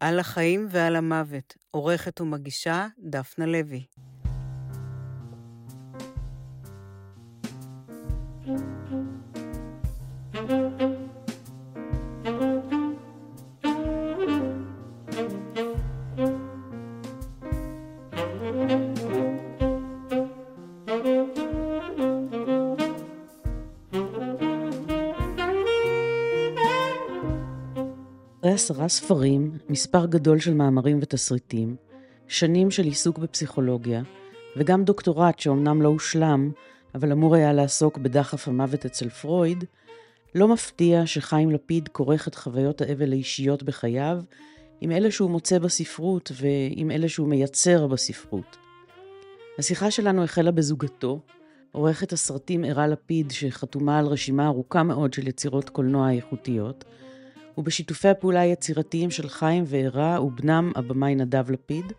על החיים ועל המוות, עורכת ומגישה דפנה לוי. עשרה ספרים, מספר גדול של מאמרים ותסריטים, שנים של עיסוק בפסיכולוגיה, וגם דוקטורט שאומנם לא הושלם, אבל אמור היה לעסוק בדחף המוות אצל פרויד, לא מפתיע שחיים לפיד כורך את חוויות האבל האישיות בחייו עם אלה שהוא מוצא בספרות ועם אלה שהוא מייצר בספרות. השיחה שלנו החלה בזוגתו, עורכת הסרטים ערה לפיד, שחתומה על רשימה ארוכה מאוד של יצירות קולנוע איכותיות, ובשיתופי הפעולה היצירתיים של חיים וערה ובנם הבמאי נדב לפיד,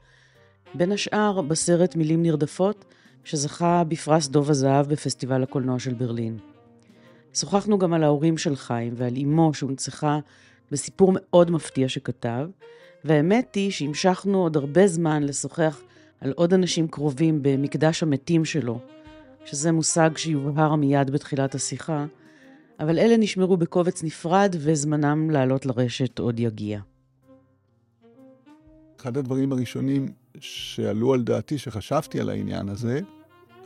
בין השאר בסרט מילים נרדפות, שזכה בפרס דוב הזהב בפסטיבל הקולנוע של ברלין. שוחחנו גם על ההורים של חיים ועל אמו שהונצחה בסיפור מאוד מפתיע שכתב, והאמת היא שהמשכנו עוד הרבה זמן לשוחח על עוד אנשים קרובים במקדש המתים שלו, שזה מושג שיובהר מיד בתחילת השיחה, אבל אלה נשמרו בקובץ נפרד וזמנם לעלות לרשת עוד יגיע. אחד הדברים הראשונים שעלו על דעתי, שחשבתי על העניין הזה,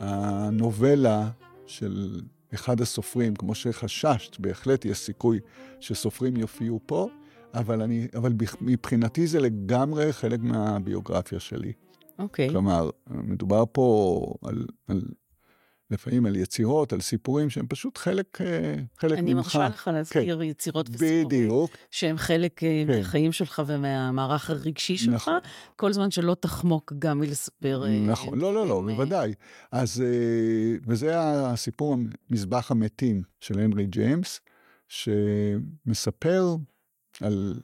הנובלה של אחד הסופרים, כמו שחששת, בהחלט יש סיכוי שסופרים יופיעו פה, אבל, אני, אבל מבחינתי זה לגמרי חלק מהביוגרפיה שלי. אוקיי. Okay. כלומר, מדובר פה על, על לפעמים על יצירות, על סיפורים שהם פשוט חלק, אה, חלק אני ממך. אני מרשה לך להזכיר כן. יצירות וסיפורים. בדיוק. שהם חלק אה, כן. מהחיים שלך ומהמערך הרגשי שלך, נכון. כל זמן שלא תחמוק גם מלספר. אה, נכון, לא, לא, לא, בוודאי. אז, וזה הסיפור מזבח המתים של הנרי ג'יימס, שמספר על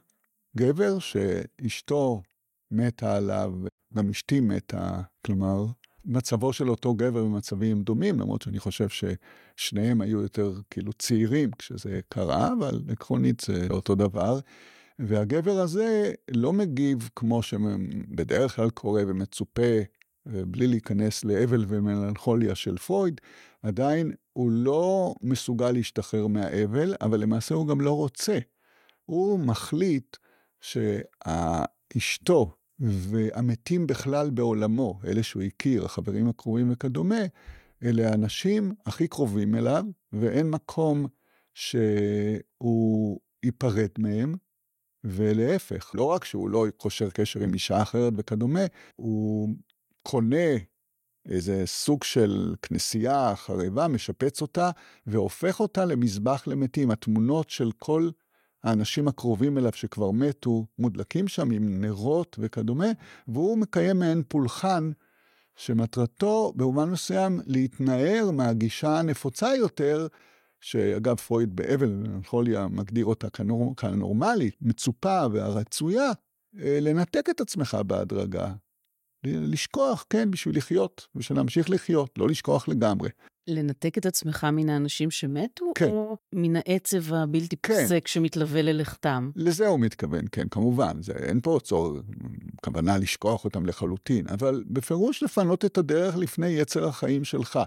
גבר שאשתו מתה עליו, גם אשתי מתה, כלומר, מצבו של אותו גבר במצבים דומים, למרות שאני חושב ששניהם היו יותר כאילו צעירים כשזה קרה, אבל עקרונית זה אותו דבר. והגבר הזה לא מגיב כמו שבדרך כלל קורה ומצופה, בלי להיכנס לאבל ומלנכוליה של פרויד, עדיין הוא לא מסוגל להשתחרר מהאבל, אבל למעשה הוא גם לא רוצה. הוא מחליט שאשתו, והמתים בכלל בעולמו, אלה שהוא הכיר, החברים הקרובים וכדומה, אלה האנשים הכי קרובים אליו, ואין מקום שהוא ייפרד מהם, ולהפך, לא רק שהוא לא קושר קשר עם אישה אחרת וכדומה, הוא קונה איזה סוג של כנסייה חרבה, משפץ אותה, והופך אותה למזבח למתים. התמונות של כל האנשים הקרובים אליו שכבר מתו, מודלקים שם עם נרות וכדומה, והוא מקיים מעין פולחן שמטרתו במובן מסוים להתנער מהגישה הנפוצה יותר, שאגב פרויד באבל ומלנכוליה מגדיר אותה כנור, כנורמלית, מצופה והרצויה, אה, לנתק את עצמך בהדרגה. לשכוח, כן, בשביל לחיות, בשביל להמשיך לחיות, לא לשכוח לגמרי. לנתק את עצמך מן האנשים שמתו, כן. או מן העצב הבלתי כן. פוסק שמתלווה ללכתם? לזה הוא מתכוון, כן, כמובן. זה, אין פה צור, כוונה לשכוח אותם לחלוטין, אבל בפירוש לפנות את הדרך לפני יצר החיים שלך.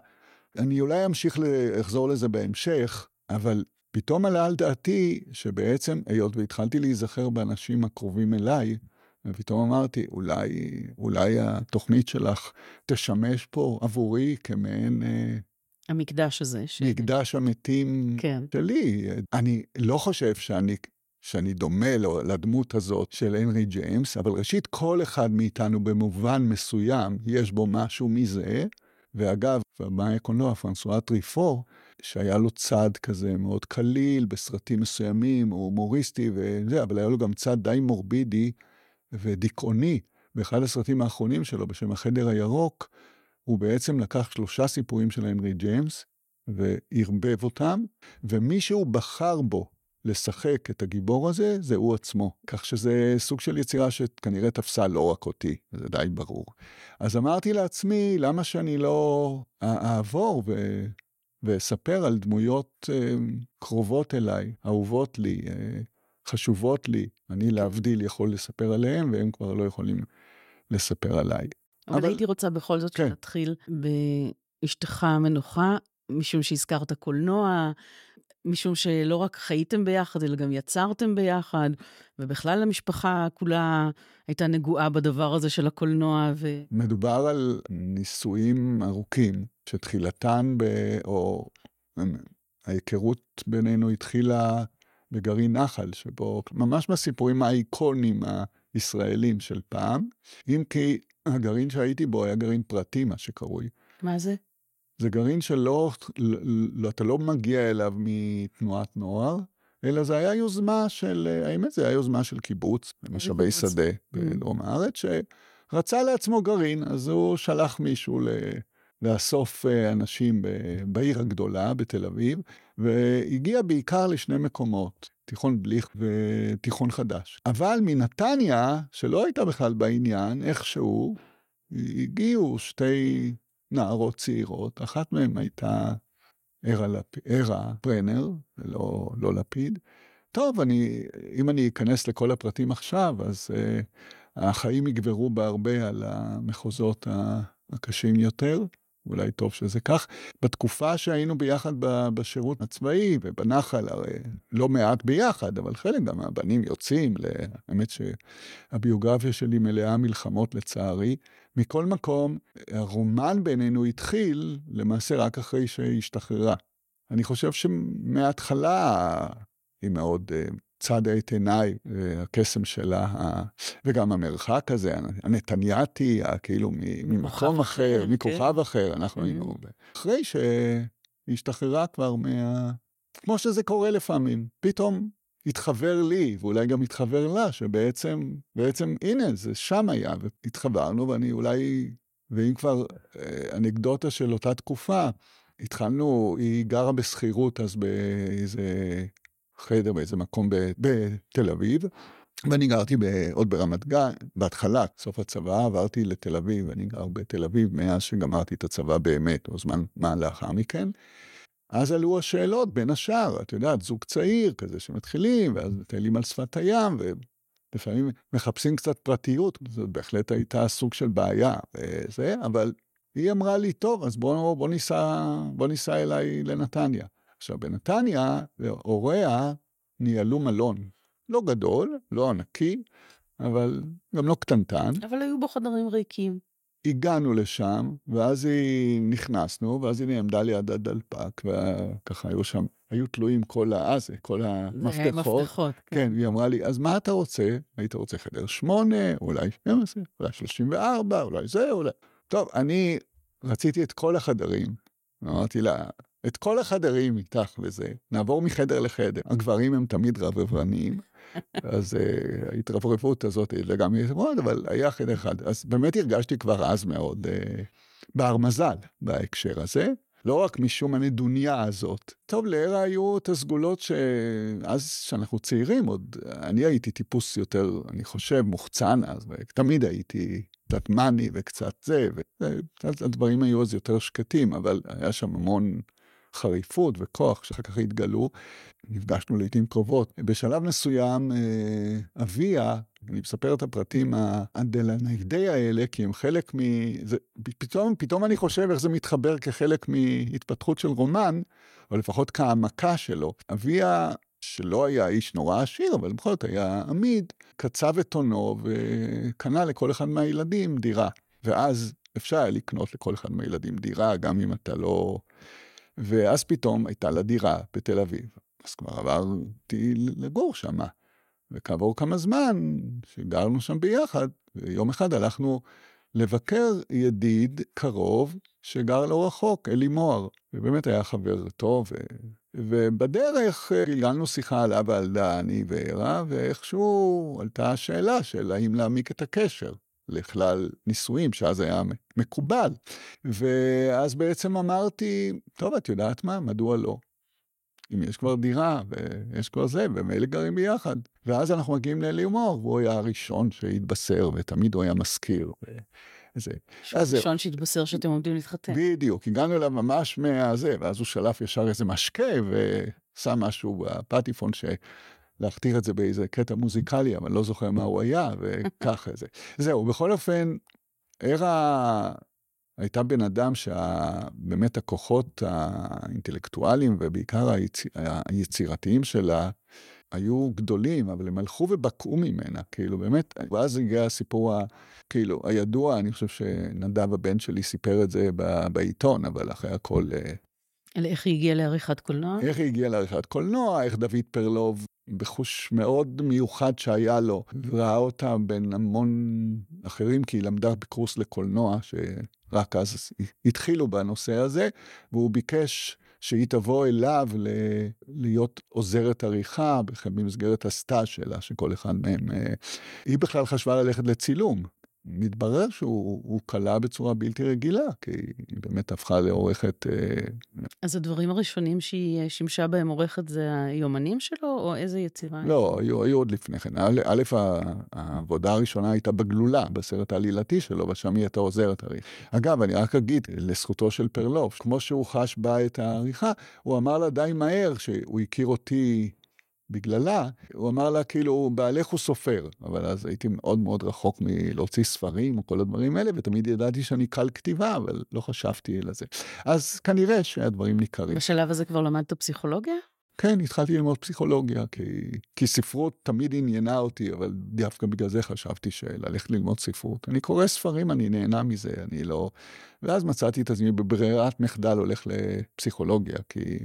אני אולי אמשיך, לחזור לזה בהמשך, אבל פתאום עלה על דעתי שבעצם, היות והתחלתי להיזכר באנשים הקרובים אליי, ופתאום אמרתי, אולי, אולי התוכנית שלך תשמש פה עבורי כמעין אה, המקדש הזה. ש... מקדש המתים כן. שלי. אני לא חושב שאני, שאני דומה לדמות הזאת של הנרי ג'יימס, אבל ראשית, כל אחד מאיתנו במובן מסוים, יש בו משהו מזה. ואגב, הבמאי הקולנוע, פרנסואה טריפור, שהיה לו צד כזה מאוד קליל בסרטים מסוימים, הוא הומוריסטי וזה, אבל היה לו גם צד די מורבידי ודיכאוני. באחד הסרטים האחרונים שלו, בשם החדר הירוק, הוא בעצם לקח שלושה סיפורים של הנרי ג'יימס וערבב אותם, ומי שהוא בחר בו לשחק את הגיבור הזה, זה הוא עצמו. כך שזה סוג של יצירה שכנראה תפסה לא רק אותי, זה די ברור. אז אמרתי לעצמי, למה שאני לא אעבור ו... ואספר על דמויות אה, קרובות אליי, אהובות לי, אה, חשובות לי, אני. להבדיל יכול לספר עליהן, והם כבר לא יכולים לספר עליי. אבל, אבל הייתי רוצה בכל זאת כן. שנתחיל באשתך המנוחה, משום שהזכרת קולנוע, משום שלא רק חייתם ביחד, אלא גם יצרתם ביחד, ובכלל המשפחה כולה הייתה נגועה בדבר הזה של הקולנוע. ו... מדובר על נישואים ארוכים, שתחילתן, ב... או ההיכרות בינינו התחילה בגרעין נחל, שבו ממש בסיפורים האיקונים הישראלים של פעם, אם כי הגרעין שהייתי בו היה גרעין פרטי, מה שקרוי. מה זה? זה גרעין שלא, לא, אתה לא מגיע אליו מתנועת נוער, אלא זה היה יוזמה של, האמת זה היה יוזמה של קיבוץ, משאבי שדה mm. בדרום הארץ, שרצה לעצמו גרעין, אז הוא שלח מישהו ל... לאסוף אה, אנשים בעיר הגדולה, בתל אביב, והגיע בעיקר לשני מקומות, תיכון בליך ותיכון חדש. אבל מנתניה, שלא הייתה בכלל בעניין, איכשהו, הגיעו שתי נערות צעירות, אחת מהן הייתה ערה, לפ... ערה ברנר, ולא לא לפיד. טוב, אני, אם אני אכנס לכל הפרטים עכשיו, אז uh, החיים יגברו בהרבה על המחוזות הקשים יותר. אולי טוב שזה כך. בתקופה שהיינו ביחד בשירות הצבאי ובנחל, הרי לא מעט ביחד, אבל חלק גם מהבנים יוצאים, האמת שהביוגרפיה שלי מלאה מלחמות לצערי. מכל מקום, הרומן בינינו התחיל למעשה רק אחרי שהיא השתחררה. אני חושב שמההתחלה היא מאוד צדה את עיניי, הקסם שלה, וגם המרחק הזה, הנתניאתי, כאילו ממקום אחר, כן. מכוכב אחר, אנחנו mm-hmm. היינו... אחרי שהשתחררה כבר מה... כמו שזה קורה לפעמים, פתאום התחבר לי, ואולי גם התחבר לה, שבעצם, בעצם, הנה, זה שם היה, והתחברנו, ואני אולי, ואם כבר אה, אנקדוטה של אותה תקופה, התחלנו, היא גרה בשכירות אז באיזה חדר באיזה מקום בתל אביב. ואני גרתי עוד ברמת גן, בהתחלה, סוף הצבא, עברתי לתל אביב, אני גר בתל אביב מאז שגמרתי את הצבא באמת, או זמן מה לאחר מכן. אז עלו השאלות, בין השאר, את יודעת, זוג צעיר כזה שמתחילים, ואז מטיילים על שפת הים, ולפעמים מחפשים קצת פרטיות, זאת בהחלט הייתה סוג של בעיה, וזה, אבל היא אמרה לי, טוב, אז בוא, בוא, ניסע, בוא ניסע אליי לנתניה. עכשיו, בנתניה, הוריה ניהלו מלון. לא גדול, לא ענקי, אבל גם לא קטנטן. אבל היו בו חדרים ריקים. הגענו לשם, ואז היא נכנסנו, ואז היא נעמדה ליד הדלפק, וככה היו שם, היו תלויים כל ה... זה, כל המפתחות. מפתחות. כן. כן, והיא אמרה לי, אז מה אתה רוצה? היית רוצה חדר שמונה, אולי 12, אולי 34, אולי זה, אולי... טוב, אני רציתי את כל החדרים. אמרתי לה, את כל החדרים איתך וזה, נעבור מחדר לחדר. הגברים הם תמיד רברבניים, אז uh, ההתרברבות הזאת זה גם מאוד, אבל היה חדר אחד. אז באמת הרגשתי כבר אז מאוד uh, בר מזל בהקשר הזה. לא רק משום הנדוניה הזאת. טוב, לערה היו את הסגולות שאז, כשאנחנו צעירים, עוד אני הייתי טיפוס יותר, אני חושב, מוחצן אז, ותמיד הייתי קצת מאני וקצת זה, והדברים היו אז יותר שקטים, אבל היה שם המון חריפות וכוח שאחר כך התגלו. נפגשנו לעיתים קרובות. בשלב מסוים אה, אביה, אני מספר את הפרטים האדלנאידי האלה, כי הם חלק מ... זה, פתאום, פתאום אני חושב איך זה מתחבר כחלק מהתפתחות של רומן, או לפחות כהעמקה שלו. אביה שלא היה איש נורא עשיר, אבל בכל זאת היה עמיד, קצב את הונו וקנה לכל אחד מהילדים דירה. ואז אפשר היה לקנות לכל אחד מהילדים דירה, גם אם אתה לא ואז פתאום הייתה לה דירה בתל אביב. אז כבר עברתי לגור שם. וכעבור כמה זמן, שגרנו שם ביחד, ויום אחד הלכנו לבקר ידיד קרוב שגר לא רחוק, אלי מוהר, ובאמת היה חבר טוב. ו... ובדרך גלגלנו שיחה על אבא על דני וערה, ואיכשהו עלתה השאלה של האם להעמיק את הקשר. לכלל נישואים, שאז היה מקובל. ואז בעצם אמרתי, טוב, את יודעת מה, מדוע לא? אם יש כבר דירה ויש כבר זה, ומילא גרים ביחד. ואז אנחנו מגיעים לאלי מור, והוא היה הראשון שהתבשר, ותמיד הוא היה מזכיר. זה. הראשון שהתבשר שאתם עומדים להתחתן. בדיוק, הגענו אליו ממש מהזה, ואז הוא שלף ישר איזה משקה ושם משהו בפטיפון ש... להכתיר את זה באיזה קטע מוזיקלי, אבל לא זוכר מה הוא היה, וככה זה. זהו, בכל אופן, ערה הייתה בן אדם שבאמת הכוחות האינטלקטואליים ובעיקר היצ... היצירתיים שלה היו גדולים, אבל הם הלכו ובקעו ממנה, כאילו באמת, ואז הגיע הסיפור, ה, כאילו, הידוע, אני חושב שנדב הבן שלי סיפר את זה ב, בעיתון, אבל אחרי הכל... אה, על איך היא הגיעה לעריכת קולנוע? איך היא הגיעה לעריכת קולנוע, איך דוד פרלוב, בחוש מאוד מיוחד שהיה לו, ראה אותה בין המון אחרים, כי היא למדה בקורס לקולנוע, שרק אז התחילו בנושא הזה, והוא ביקש שהיא תבוא אליו ל... להיות עוזרת עריכה במסגרת הסטאז' שלה, שכל אחד מהם... אה, היא בכלל חשבה ללכת לצילום. מתברר שהוא קלה בצורה בלתי רגילה, כי היא באמת הפכה לעורכת... אה, אז הדברים הראשונים שהיא אה, שימשה בהם עורכת זה היומנים שלו, או איזה יצירה? לא, היו, היו עוד לפני כן. א', העבודה הראשונה הייתה בגלולה, בסרט העלילתי שלו, ושם היא הייתה עוזרת הרי. אגב, אני רק אגיד, לזכותו של פרלוב, כמו שהוא חש בה את העריכה, הוא אמר לה די מהר שהוא הכיר אותי בגללה, הוא אמר לה כאילו, בעלך הוא סופר, אבל אז הייתי מאוד מאוד רחוק מלהוציא ספרים או כל הדברים האלה, ותמיד ידעתי שאני קל כתיבה, אבל לא חשבתי לזה. אז כנראה שהדברים ניכרים. בשלב הזה כבר למדת פסיכולוגיה? כן, התחלתי ללמוד פסיכולוגיה, כי, כי ספרות תמיד עניינה אותי, אבל דווקא בגלל זה חשבתי שללכת ללמוד ספרות. אני קורא ספרים, אני נהנה מזה, אני לא... ואז מצאתי את עצמי בברירת מחדל הולך לפסיכולוגיה, כי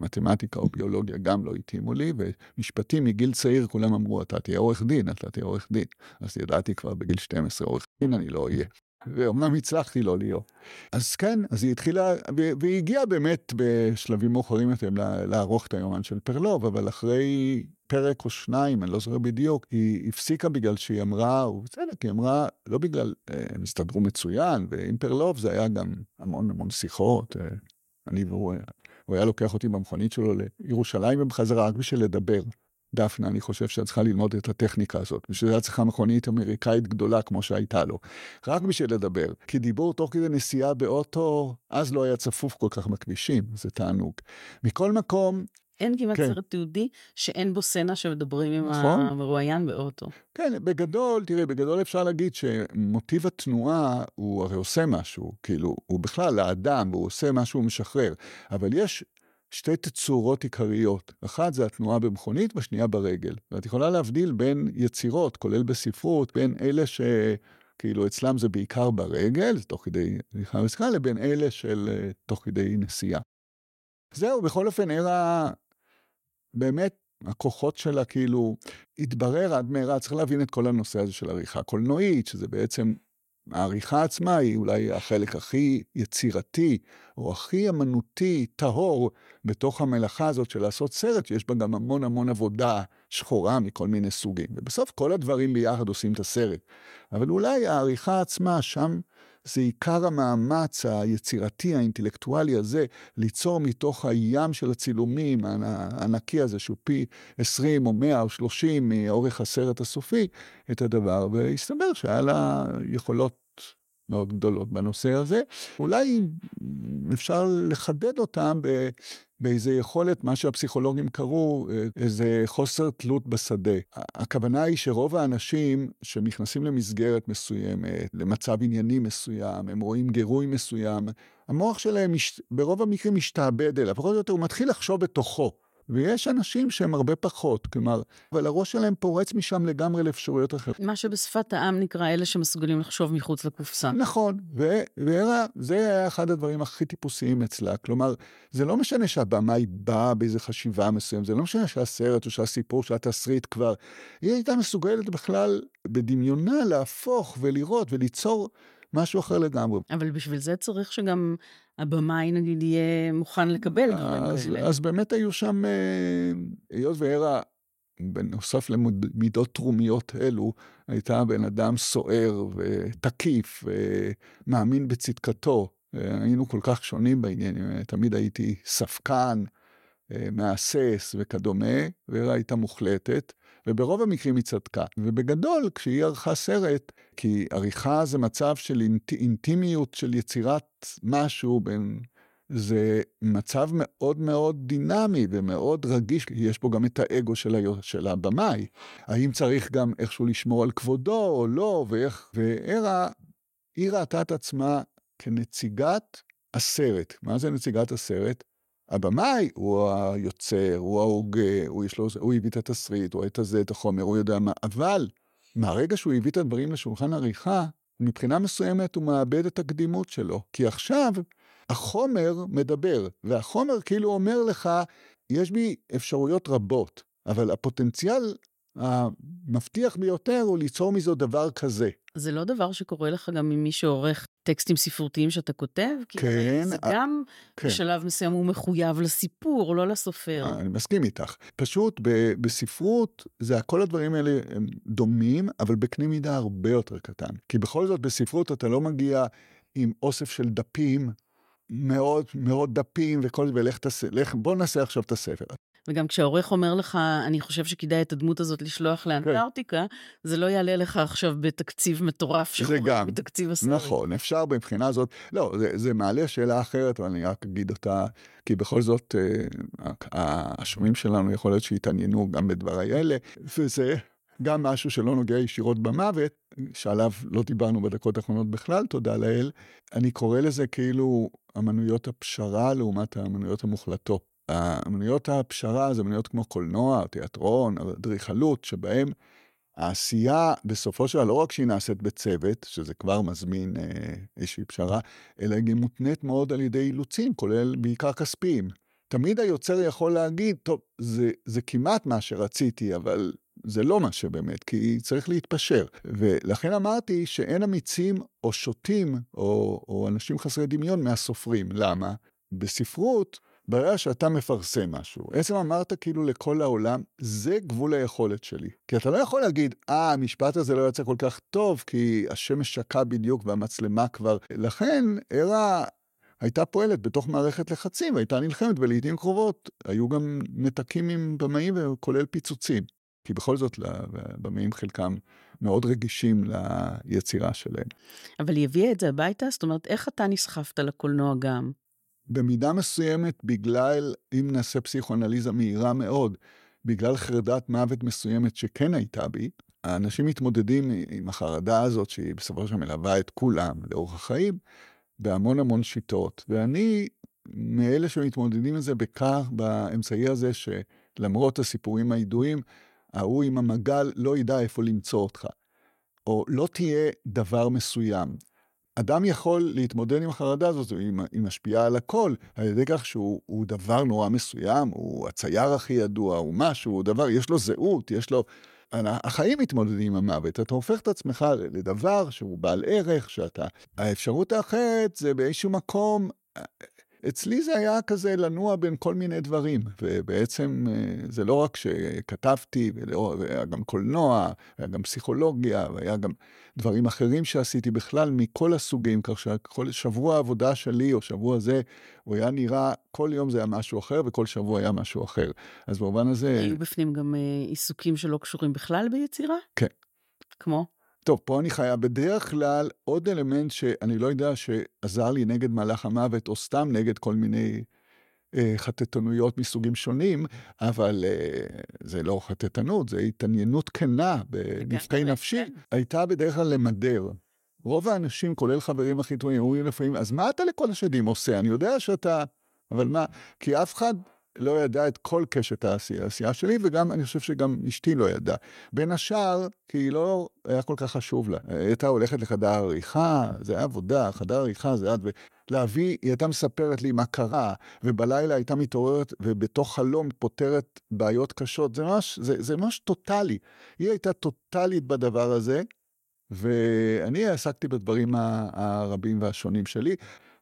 מתמטיקה או ביולוגיה גם לא התאימו לי, ומשפטים מגיל צעיר כולם אמרו, אתה תהיה עורך דין, אתה תהיה עורך דין. אז ידעתי כבר בגיל 12, עורך דין אני לא אהיה. ואומנם הצלחתי לא להיות. אז כן, אז היא התחילה, והיא הגיעה באמת בשלבים מאוחרים יותר לערוך את היומן של פרלוב, אבל אחרי פרק או שניים, אני לא זוכר בדיוק, היא הפסיקה בגלל שהיא אמרה, ובצדק, היא אמרה, לא בגלל, אה, הם הסתדרו מצוין, ועם פרלוב זה היה גם המון המון שיחות, אה, אני והוא הוא היה לוקח אותי במכונית שלו לירושלים ובחזרה רק בשביל לדבר. דפנה, אני חושב שאת צריכה ללמוד את הטכניקה הזאת, בשביל זה את צריכה מכונית אמריקאית גדולה כמו שהייתה לו. רק בשביל לדבר. כי דיבור תוך כדי נסיעה באוטו, אז לא היה צפוף כל כך בכבישים, זה תענוג. מכל מקום, אין כמעט כן. סרט תיעודי שאין בו סצנה שמדברים עם נכון. המרואיין באוטו. כן, בגדול, תראי, בגדול אפשר להגיד שמוטיב התנועה הוא הרי עושה משהו, כאילו, הוא בכלל האדם, הוא עושה משהו משחרר, אבל יש שתי תצורות עיקריות, אחת זה התנועה במכונית והשנייה ברגל. ואת יכולה להבדיל בין יצירות, כולל בספרות, בין אלה ש... כאילו אצלם זה בעיקר ברגל, תוך כדי הליכה ושיחה, לבין אלה של אה, תוך כדי נסיעה. זהו, בכל אופן, ערה באמת, הכוחות שלה כאילו, התברר עד מהרה, צריך להבין את כל הנושא הזה של עריכה קולנועית, שזה בעצם, העריכה עצמה היא אולי החלק הכי יצירתי, או הכי אמנותי, טהור, בתוך המלאכה הזאת של לעשות סרט, שיש בה גם המון המון עבודה שחורה מכל מיני סוגים. ובסוף כל הדברים ביחד עושים את הסרט. אבל אולי העריכה עצמה, שם זה עיקר המאמץ היצירתי, האינטלקטואלי הזה, ליצור מתוך הים של הצילומים הענקי הזה, שהוא פי 20 או 100 או 30 מאורך הסרט הסופי, את הדבר, והסתבר שהיה לה יכולות מאוד גדולות בנושא הזה. אולי אפשר לחדד אותם באיזה יכולת, מה שהפסיכולוגים קראו, איזה חוסר תלות בשדה. הכוונה היא שרוב האנשים שנכנסים למסגרת מסוימת, למצב ענייני מסוים, הם רואים גירוי מסוים, המוח שלהם ברוב המקרים משתעבד אליו, פחות או יותר הוא מתחיל לחשוב בתוכו. ויש אנשים שהם הרבה פחות, כלומר, אבל הראש שלהם פורץ משם לגמרי לאפשרויות אחרות. מה שבשפת העם נקרא אלה שמסוגלים לחשוב מחוץ לקופסה. נכון, ורה, זה היה אחד הדברים הכי טיפוסיים אצלה. כלומר, זה לא משנה שהבמאי באה באיזה חשיבה מסוימת, זה לא משנה שהסרט או שהסיפור, שהתסריט כבר, היא הייתה מסוגלת בכלל בדמיונה להפוך ולראות וליצור משהו אחר לגמרי. אבל בשביל זה צריך שגם הבמאי נגיד יהיה מוכן לקבל דברים כאלה. אז באמת היו שם, אה, היות והרה, בנוסף למידות תרומיות אלו, הייתה בן אדם סוער ותקיף ומאמין בצדקתו. אה, היינו כל כך שונים בעניינים, תמיד הייתי ספקן, אה, מהסס וכדומה, והרה הייתה מוחלטת. וברוב המקרים היא צדקה. ובגדול, כשהיא ערכה סרט, כי עריכה זה מצב של אינט, אינטימיות של יצירת משהו בין זה מצב מאוד מאוד דינמי ומאוד רגיש, יש פה גם את האגו של, ה... של הבמאי. האם צריך גם איכשהו לשמור על כבודו או לא, ואיך... וארה, היא ראתה את עצמה כנציגת הסרט. מה זה נציגת הסרט? הבמאי הוא היוצר, הוא ההוגה, הוא, לו, הוא הביא את התסריט, הוא את הזה, את החומר, הוא יודע מה, אבל מהרגע שהוא הביא את הדברים לשולחן עריכה, מבחינה מסוימת הוא מאבד את הקדימות שלו. כי עכשיו החומר מדבר, והחומר כאילו אומר לך, יש בי אפשרויות רבות, אבל הפוטנציאל המבטיח ביותר הוא ליצור מזו דבר כזה. זה לא דבר שקורה לך גם ממי שעורך טקסטים ספרותיים שאתה כותב? כן. זה גם כן. בשלב מסוים הוא מחויב לסיפור, לא לסופר. אני מסכים איתך. פשוט ב- בספרות, זה כל הדברים האלה הם דומים, אבל בקנה מידה הרבה יותר קטן. כי בכל זאת בספרות אתה לא מגיע עם אוסף של דפים מאוד מאוד דפים וכל זה, ולך תעשה, לך, בוא נעשה עכשיו את הספר. וגם כשהעורך אומר לך, אני חושב שכדאי את הדמות הזאת לשלוח כן. לאנטארקטיקה, כן. זה לא יעלה לך עכשיו בתקציב מטורף שחורק בתקציב הסרט. נכון, אפשר מבחינה זאת, לא, זה, זה מעלה שאלה אחרת, אבל אני רק אגיד אותה, כי בכל זאת, אה, השומעים שלנו יכול להיות שהתעניינו גם בדבריי אלה, וזה גם משהו שלא נוגע ישירות במוות, שעליו לא דיברנו בדקות האחרונות בכלל, תודה לאל. אני קורא לזה כאילו אמנויות הפשרה לעומת האמנויות המוחלטות. אמנויות הפשרה זה אמנויות כמו קולנוע, תיאטרון, אדריכלות, שבהם העשייה בסופו של דבר לא רק שהיא נעשית בצוות, שזה כבר מזמין אה, איזושהי פשרה, אלא היא מותנית מאוד על ידי אילוצים, כולל בעיקר כספיים. תמיד היוצר יכול להגיד, טוב, זה, זה כמעט מה שרציתי, אבל זה לא מה שבאמת, כי צריך להתפשר. ולכן אמרתי שאין אמיצים או שוטים או, או אנשים חסרי דמיון מהסופרים. למה? בספרות, ברגע שאתה מפרסם משהו, בעצם אמרת כאילו לכל העולם, זה גבול היכולת שלי. כי אתה לא יכול להגיד, אה, המשפט הזה לא יצא כל כך טוב, כי השמש שקע בדיוק והמצלמה כבר. לכן, ערה הייתה פועלת בתוך מערכת לחצים, והייתה נלחמת, ולעיתים קרובות היו גם נתקים עם במאים, כולל פיצוצים. כי בכל זאת, במאים חלקם מאוד רגישים ליצירה שלהם. אבל היא הביאה את זה הביתה? זאת אומרת, איך אתה נסחפת לקולנוע גם? במידה מסוימת, בגלל, אם נעשה פסיכואנליזה מהירה מאוד, בגלל חרדת מוות מסוימת שכן הייתה בי, האנשים מתמודדים עם החרדה הזאת, שהיא בסופו של דבר מלווה את כולם לאורך החיים, בהמון המון שיטות. ואני מאלה שמתמודדים עם זה בכך, באמצעי הזה, שלמרות הסיפורים הידועים, ההוא עם המגל לא ידע איפה למצוא אותך. או לא תהיה דבר מסוים. אדם יכול להתמודד עם החרדה הזאת, היא משפיעה על הכל, על ידי כך שהוא דבר נורא מסוים, הוא הצייר הכי ידוע, הוא משהו, הוא דבר, יש לו זהות, יש לו... החיים מתמודדים עם המוות, אתה הופך את עצמך לדבר שהוא בעל ערך, שאתה... האפשרות האחרת זה באיזשהו מקום אצלי זה היה כזה לנוע בין כל מיני דברים, ובעצם אה, זה לא רק שכתבתי, והיה גם קולנוע, היה גם פסיכולוגיה, והיה גם דברים אחרים שעשיתי בכלל מכל הסוגים, כך שכל שבוע העבודה שלי, או שבוע זה, הוא היה נראה, כל יום זה היה משהו אחר, וכל שבוע היה משהו אחר. אז במובן הזה... היו בפנים גם אה, עיסוקים שלא קשורים בכלל ביצירה? כן. כמו? טוב, פה אני חייב בדרך כלל עוד אלמנט שאני לא יודע שעזר לי נגד מהלך המוות, או סתם נגד כל מיני אה, חטטנויות מסוגים שונים, אבל אה, זה לא חטטנות, זה התעניינות כנה בנפקי נפשי, כן. הייתה בדרך כלל למדר. רוב האנשים, כולל חברים הכי טובים, אומרים לפעמים, אז מה אתה לכל השדים עושה? אני יודע שאתה... אבל מה? כי אף אחד לא ידע את כל קשת העשייה, שלי, וגם, אני חושב שגם אשתי לא ידעה. בין השאר, כי היא לא היה כל כך חשוב לה. היא הייתה הולכת לחדר עריכה, זה היה עבודה, חדר עריכה זה את, ולהביא, היא הייתה מספרת לי מה קרה, ובלילה הייתה מתעוררת, ובתוך חלום פותרת בעיות קשות, זה ממש, זה, זה ממש טוטאלי. היא הייתה טוטאלית בדבר הזה, ואני עסקתי בדברים הרבים והשונים שלי.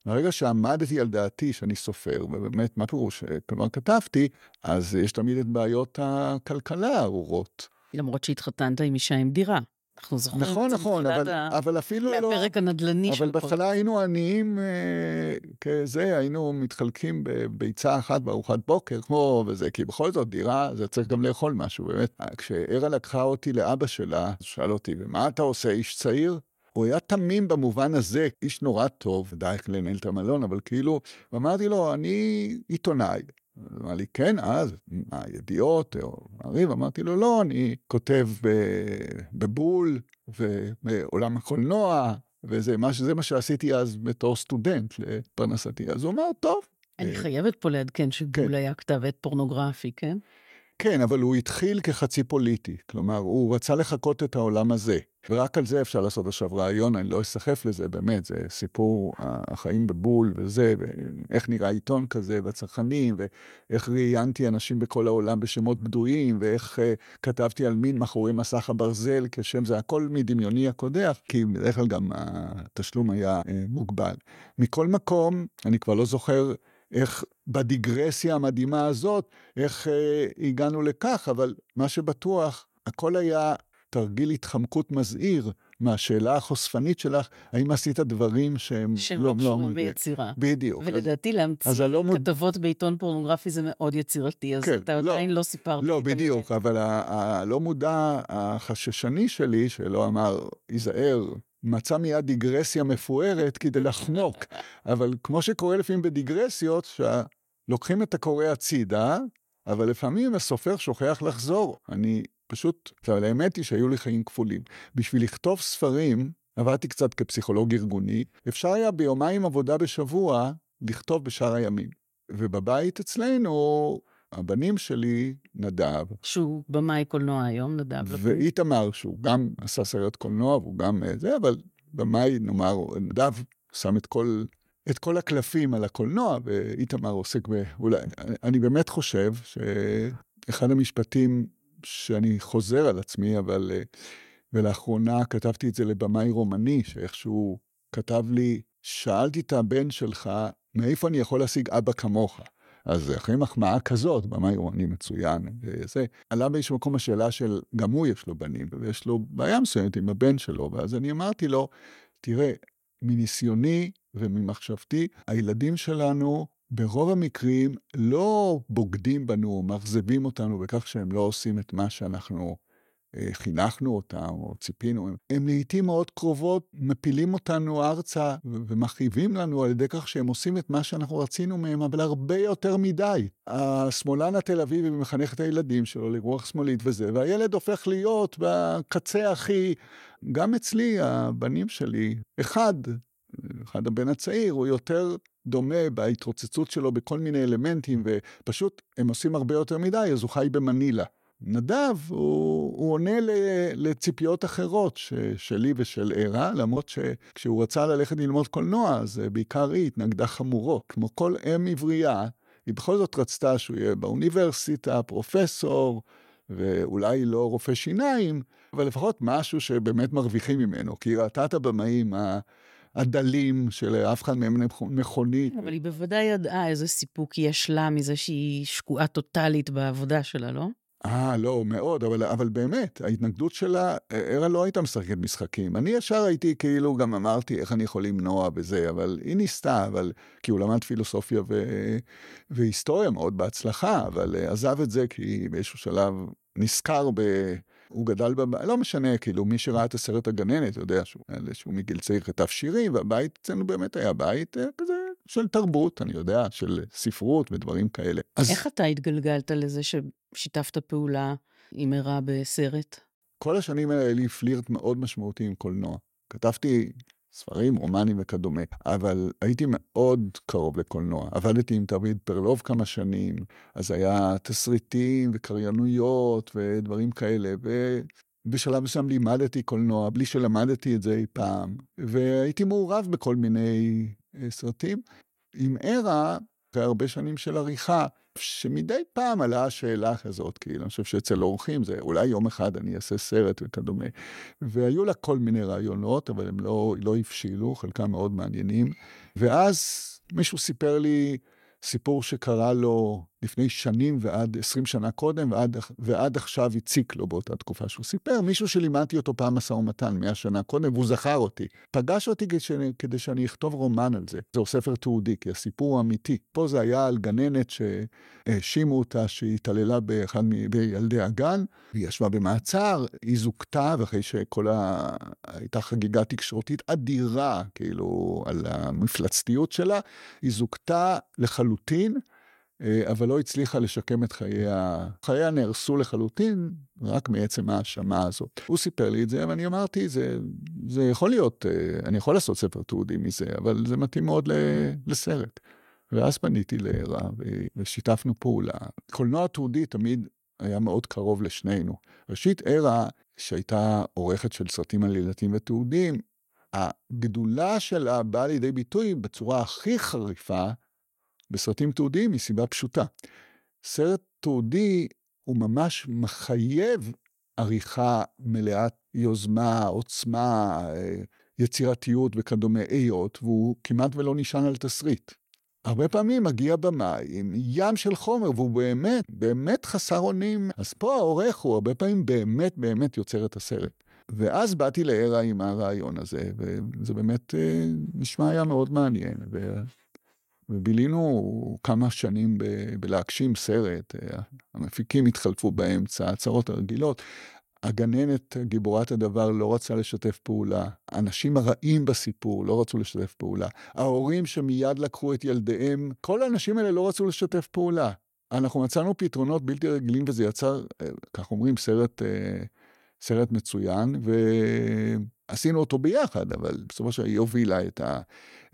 מהרגע שעמדתי על דעתי שאני סופר, ובאמת, מה פירוש? כלומר, כתבתי, אז יש תמיד את בעיות הכלכלה הארורות. למרות שהתחתנת עם אישה עם דירה. אנחנו זוכרים נכון, נכון, אבל, ה... אבל אפילו לא... מהפרק הנדל"ני של... אבל בהתחלה היינו עניים אה, כזה, היינו מתחלקים בביצה אחת בארוחת בוקר, כמו וזה, כי בכל זאת דירה, זה צריך גם לאכול משהו, באמת. כשארה לקחה אותי לאבא שלה, שאל אותי, ומה אתה עושה, איש צעיר? הוא היה תמים במובן הזה, איש נורא טוב, ידע איך לנהל את המלון, אבל כאילו, ואמרתי לו, אני עיתונאי. הוא אמר לי, כן, אז, מה, ידיעות או מעריב? אמרתי לו, לא, אני כותב בבול ובעולם הקולנוע, וזה מה, מה שעשיתי אז בתור סטודנט לפרנסתי. אז הוא אמר, טוב. אני חייבת פה לעדכן שבול כן. היה כתב עת פורנוגרפי, כן? כן, אבל הוא התחיל כחצי פוליטי. כלומר, הוא רצה לחקות את העולם הזה. ורק על זה אפשר לעשות עכשיו רעיון, אני לא אסחף לזה, באמת, זה סיפור החיים בבול וזה, ואיך נראה עיתון כזה, והצרכנים, ואיך ראיינתי אנשים בכל העולם בשמות בדויים, ואיך uh, כתבתי על מין מאחורי מסך הברזל כשם זה, הכל מדמיוני הקודח, כי בדרך כלל גם התשלום היה uh, מוגבל. מכל מקום, אני כבר לא זוכר איך בדיגרסיה המדהימה הזאת, איך אה, הגענו לכך, אבל מה שבטוח, הכל היה תרגיל התחמקות מזהיר מהשאלה החושפנית שלך, האם עשית דברים שהם... שהם לא, לא קשורים לא, ביצירה. בדיוק. ולדעתי להמציא לא כתבות מוד... בעיתון פורנוגרפי זה מאוד יצירתי, אז כן, אתה לא, עדיין לא סיפרת. לא, בדיוק, אבל הלא מודע החששני שלי, שלא אמר, היזהר, מצא מיד דיגרסיה מפוארת כדי לחנוק. אבל כמו שקורה לפעמים בדיגרסיות, שלוקחים את הקורא הצידה, אבל לפעמים הסופר שוכח לחזור. אני פשוט, אבל האמת היא שהיו לי חיים כפולים. בשביל לכתוב ספרים, עבדתי קצת כפסיכולוג ארגוני, אפשר היה ביומיים עבודה בשבוע לכתוב בשאר הימים. ובבית אצלנו, הבנים שלי, נדב. שהוא במאי קולנוע היום, נדב. ואיתמר, שהוא גם עשה סרט קולנוע, והוא גם אה, זה, אבל במאי, נאמר, נדב שם את כל, את כל הקלפים על הקולנוע, ואיתמר עוסק ב... אולי, אני באמת חושב שאחד המשפטים שאני חוזר על עצמי, אבל... אה, ולאחרונה כתבתי את זה לבמאי רומני, שאיכשהו כתב לי, שאלתי את הבן שלך, מאיפה אני יכול להשיג אבא כמוך? אז אחרי מחמאה כזאת, במאי רומני מצוין, וזה, עלה באיזשהו מקום השאלה של, גם הוא יש לו בנים, ויש לו בעיה מסוימת עם הבן שלו, ואז אני אמרתי לו, תראה, מניסיוני וממחשבתי, הילדים שלנו ברוב המקרים לא בוגדים בנו, מאכזבים אותנו בכך שהם לא עושים את מה שאנחנו חינכנו אותם או ציפינו, הם לעיתים מאוד קרובות מפילים אותנו ארצה ומכאיבים לנו על ידי כך שהם עושים את מה שאנחנו רצינו מהם, אבל הרבה יותר מדי. השמאלן התל אביבי מחנך את הילדים שלו לרוח שמאלית וזה, והילד הופך להיות בקצה הכי... גם אצלי, הבנים שלי, אחד, אחד הבן הצעיר, הוא יותר דומה בהתרוצצות שלו בכל מיני אלמנטים, ופשוט הם עושים הרבה יותר מדי, אז הוא חי במנילה. נדב, הוא, הוא עונה לציפיות אחרות ש, שלי ושל ערה, למרות שכשהוא רצה ללכת ללמוד קולנוע, אז בעיקר היא התנגדה חמורו. כמו כל אם עברייה, היא בכל זאת רצתה שהוא יהיה באוניברסיטה, פרופסור, ואולי לא רופא שיניים, אבל לפחות משהו שבאמת מרוויחים ממנו, כי היא ראתה את הבמאים הדלים שלאף אחד מהם מכונית. אבל היא בוודאי ידעה איזה סיפוק יש לה מזה שהיא שקועה טוטאלית בעבודה שלה, לא? אה, לא, מאוד, אבל, אבל באמת, ההתנגדות שלה, ערה לא הייתה משחקת משחקים. אני ישר הייתי כאילו, גם אמרתי איך אני יכול למנוע בזה, אבל היא ניסתה, אבל, כי הוא למד פילוסופיה ו, והיסטוריה מאוד בהצלחה, אבל עזב את זה כי באיזשהו שלב נזכר ב... הוא גדל בבית, לא משנה, כאילו, מי שראה את הסרט הגננת יודע שהוא, שהוא מגיל צעיר כתב שירים, והבית אצלנו באמת היה בית אה, כזה של תרבות, אני יודע, של ספרות ודברים כאלה. אז... איך אתה התגלגלת לזה ששיתפת פעולה עם ערה בסרט? כל השנים האלה היה לי פלירט מאוד משמעותי עם קולנוע. כתבתי ספרים, רומנים וכדומה, אבל הייתי מאוד קרוב לקולנוע. עבדתי עם דוד פרלוב כמה שנים, אז היה תסריטים וקריינויות ודברים כאלה, ובשלב מסוים לימדתי קולנוע, בלי שלמדתי את זה אי פעם, והייתי מעורב בכל מיני סרטים. עם ערה, אחרי הרבה שנים של עריכה, שמדי פעם עלה השאלה כזאת, כאילו, אני חושב שאצל אורחים זה אולי יום אחד אני אעשה סרט וכדומה. והיו לה כל מיני רעיונות, אבל הם לא, לא הבשילו, חלקם מאוד מעניינים. ואז מישהו סיפר לי סיפור שקרה לו לפני שנים ועד 20 שנה קודם, ועד, ועד עכשיו הציק לו באותה תקופה שהוא סיפר. מישהו שלימדתי אותו פעם משא ומתן 100 שנה קודם, והוא זכר אותי. פגש אותי כדי, כדי שאני אכתוב רומן על זה. זהו ספר תיעודי, כי הסיפור הוא אמיתי. פה זה היה על גננת שהאשימו אותה שהיא התעללה באחד מילדי הגן, והיא ישבה במעצר, היא זוכתה, ואחרי שכל ה... הייתה חגיגה תקשורתית אדירה, כאילו, על המפלצתיות שלה, היא זוכתה לחלוטין. אה, אבל לא הצליחה לשקם את חייה. חייה נהרסו לחלוטין רק מעצם ההאשמה הזאת. הוא סיפר לי את זה, ואני אמרתי, זה, זה יכול להיות, אה, אני יכול לעשות ספר תיעודי מזה, אבל זה מתאים מאוד לסרט. ואז פניתי לערה ושיתפנו פעולה. קולנוע תיעודי תמיד היה מאוד קרוב לשנינו. ראשית, ערה, שהייתה עורכת של סרטים עלילתיים ותיעודים, הגדולה שלה באה לידי ביטוי בצורה הכי חריפה בסרטים תיעודיים מסיבה פשוטה. סרט תיעודי הוא ממש מחייב עריכה מלאת יוזמה, עוצמה, אה, יצירתיות וכדומה, היות, והוא כמעט ולא נשען על תסריט. הרבה פעמים מגיע במאי עם ים של חומר, והוא באמת, באמת חסר אונים. אז פה העורך הוא הרבה פעמים באמת באמת יוצר את הסרט. ואז באתי לערה עם הרעיון הזה, וזה באמת אה, נשמע היה מאוד מעניין. ובילינו כמה שנים ב- בלהגשים סרט, אה, המפיקים התחלפו באמצע, ההצהרות הרגילות. הגננת, גיבורת הדבר, לא רצה לשתף פעולה. האנשים הרעים בסיפור לא רצו לשתף פעולה. ההורים שמיד לקחו את ילדיהם, כל האנשים האלה לא רצו לשתף פעולה. אנחנו מצאנו פתרונות בלתי רגילים וזה יצר, אה, כך אומרים, סרט, אה, סרט מצוין, ועשינו אותו ביחד, אבל בסופו של דבר היא הובילה את, ה,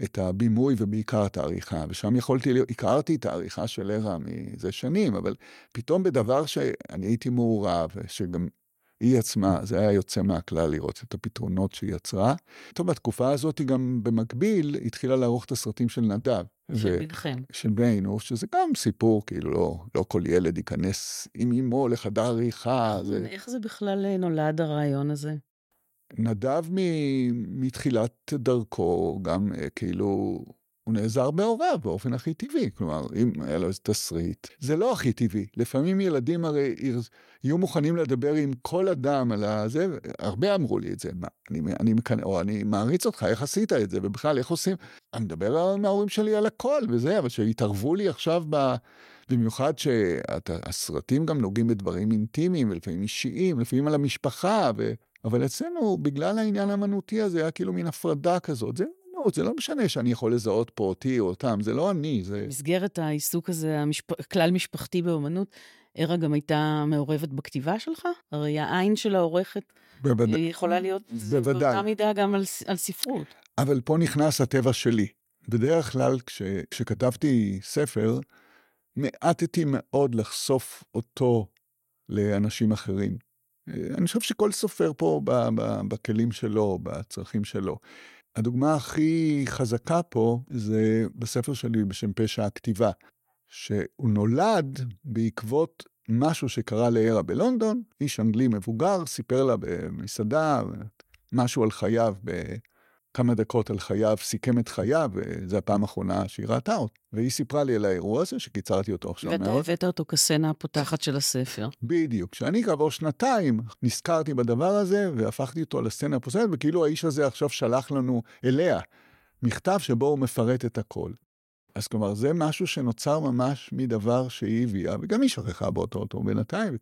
את הבימוי ובעיקר את העריכה, ושם יכולתי, הכרתי את העריכה של ערה מזה שנים, אבל פתאום בדבר שאני הייתי מעורב, שגם היא עצמה, זה היה יוצא מהכלל לראות את הפתרונות שהיא יצרה. טוב, בתקופה הזאת היא גם במקביל התחילה לערוך את הסרטים של נדב. של בנכם. של בנינו, שזה גם סיפור, כאילו לא, לא כל ילד ייכנס עם אמו לחדר עריכה. זה... איך זה בכלל נולד הרעיון הזה? נדב מתחילת דרכו, גם אה, כאילו, הוא נעזר בהוריו באופן הכי טבעי. כלומר, אם היה לו איזה תסריט, זה לא הכי טבעי. לפעמים ילדים הרי יהיו מוכנים לדבר עם כל אדם על הזה, הרבה אמרו לי את זה, מה, אני, אני, אני, או אני מעריץ אותך, איך עשית את זה, ובכלל, איך עושים? אני מדבר עם ההורים שלי על הכל וזה, אבל שיתערבו לי עכשיו ב... במיוחד שהסרטים גם נוגעים בדברים אינטימיים, ולפעמים אישיים, לפעמים על המשפחה, ו... אבל אצלנו, בגלל העניין האמנותי הזה, היה כאילו מין הפרדה כזאת. זה אמנות, זה לא משנה שאני יכול לזהות פה אותי או אותם, זה לא אני, זה... במסגרת העיסוק הזה, המשפ... כלל משפחתי באמנות, ערה גם הייתה מעורבת בכתיבה שלך? הרי העין של העורכת בוודא... היא יכולה להיות בוודאי. באותה מידה גם על, על ספרות. אבל פה נכנס הטבע שלי. בדרך כלל, כש... כשכתבתי ספר, מעטתי מאוד לחשוף אותו לאנשים אחרים. אני חושב שכל סופר פה בכלים שלו, בצרכים שלו. הדוגמה הכי חזקה פה זה בספר שלי בשם פשע הכתיבה, שהוא נולד בעקבות משהו שקרה לערה בלונדון, איש אנגלי מבוגר סיפר לה במסעדה משהו על חייו כמה דקות על חייו, סיכם את חייו, וזו הפעם האחרונה שהיא ראתה אותו. והיא סיפרה לי על האירוע הזה, שקיצרתי אותו עכשיו מאוד. ואתה הבאת אותו כסצנה הפותחת של הספר. בדיוק. כשאני כעבור שנתיים נזכרתי בדבר הזה, והפכתי אותו לסצנה הפותחת, וכאילו האיש הזה עכשיו שלח לנו אליה מכתב שבו הוא מפרט את הכל. אז כלומר, זה משהו שנוצר ממש מדבר שהיא הביאה, וגם היא שכחה באותו אותו בינתיים.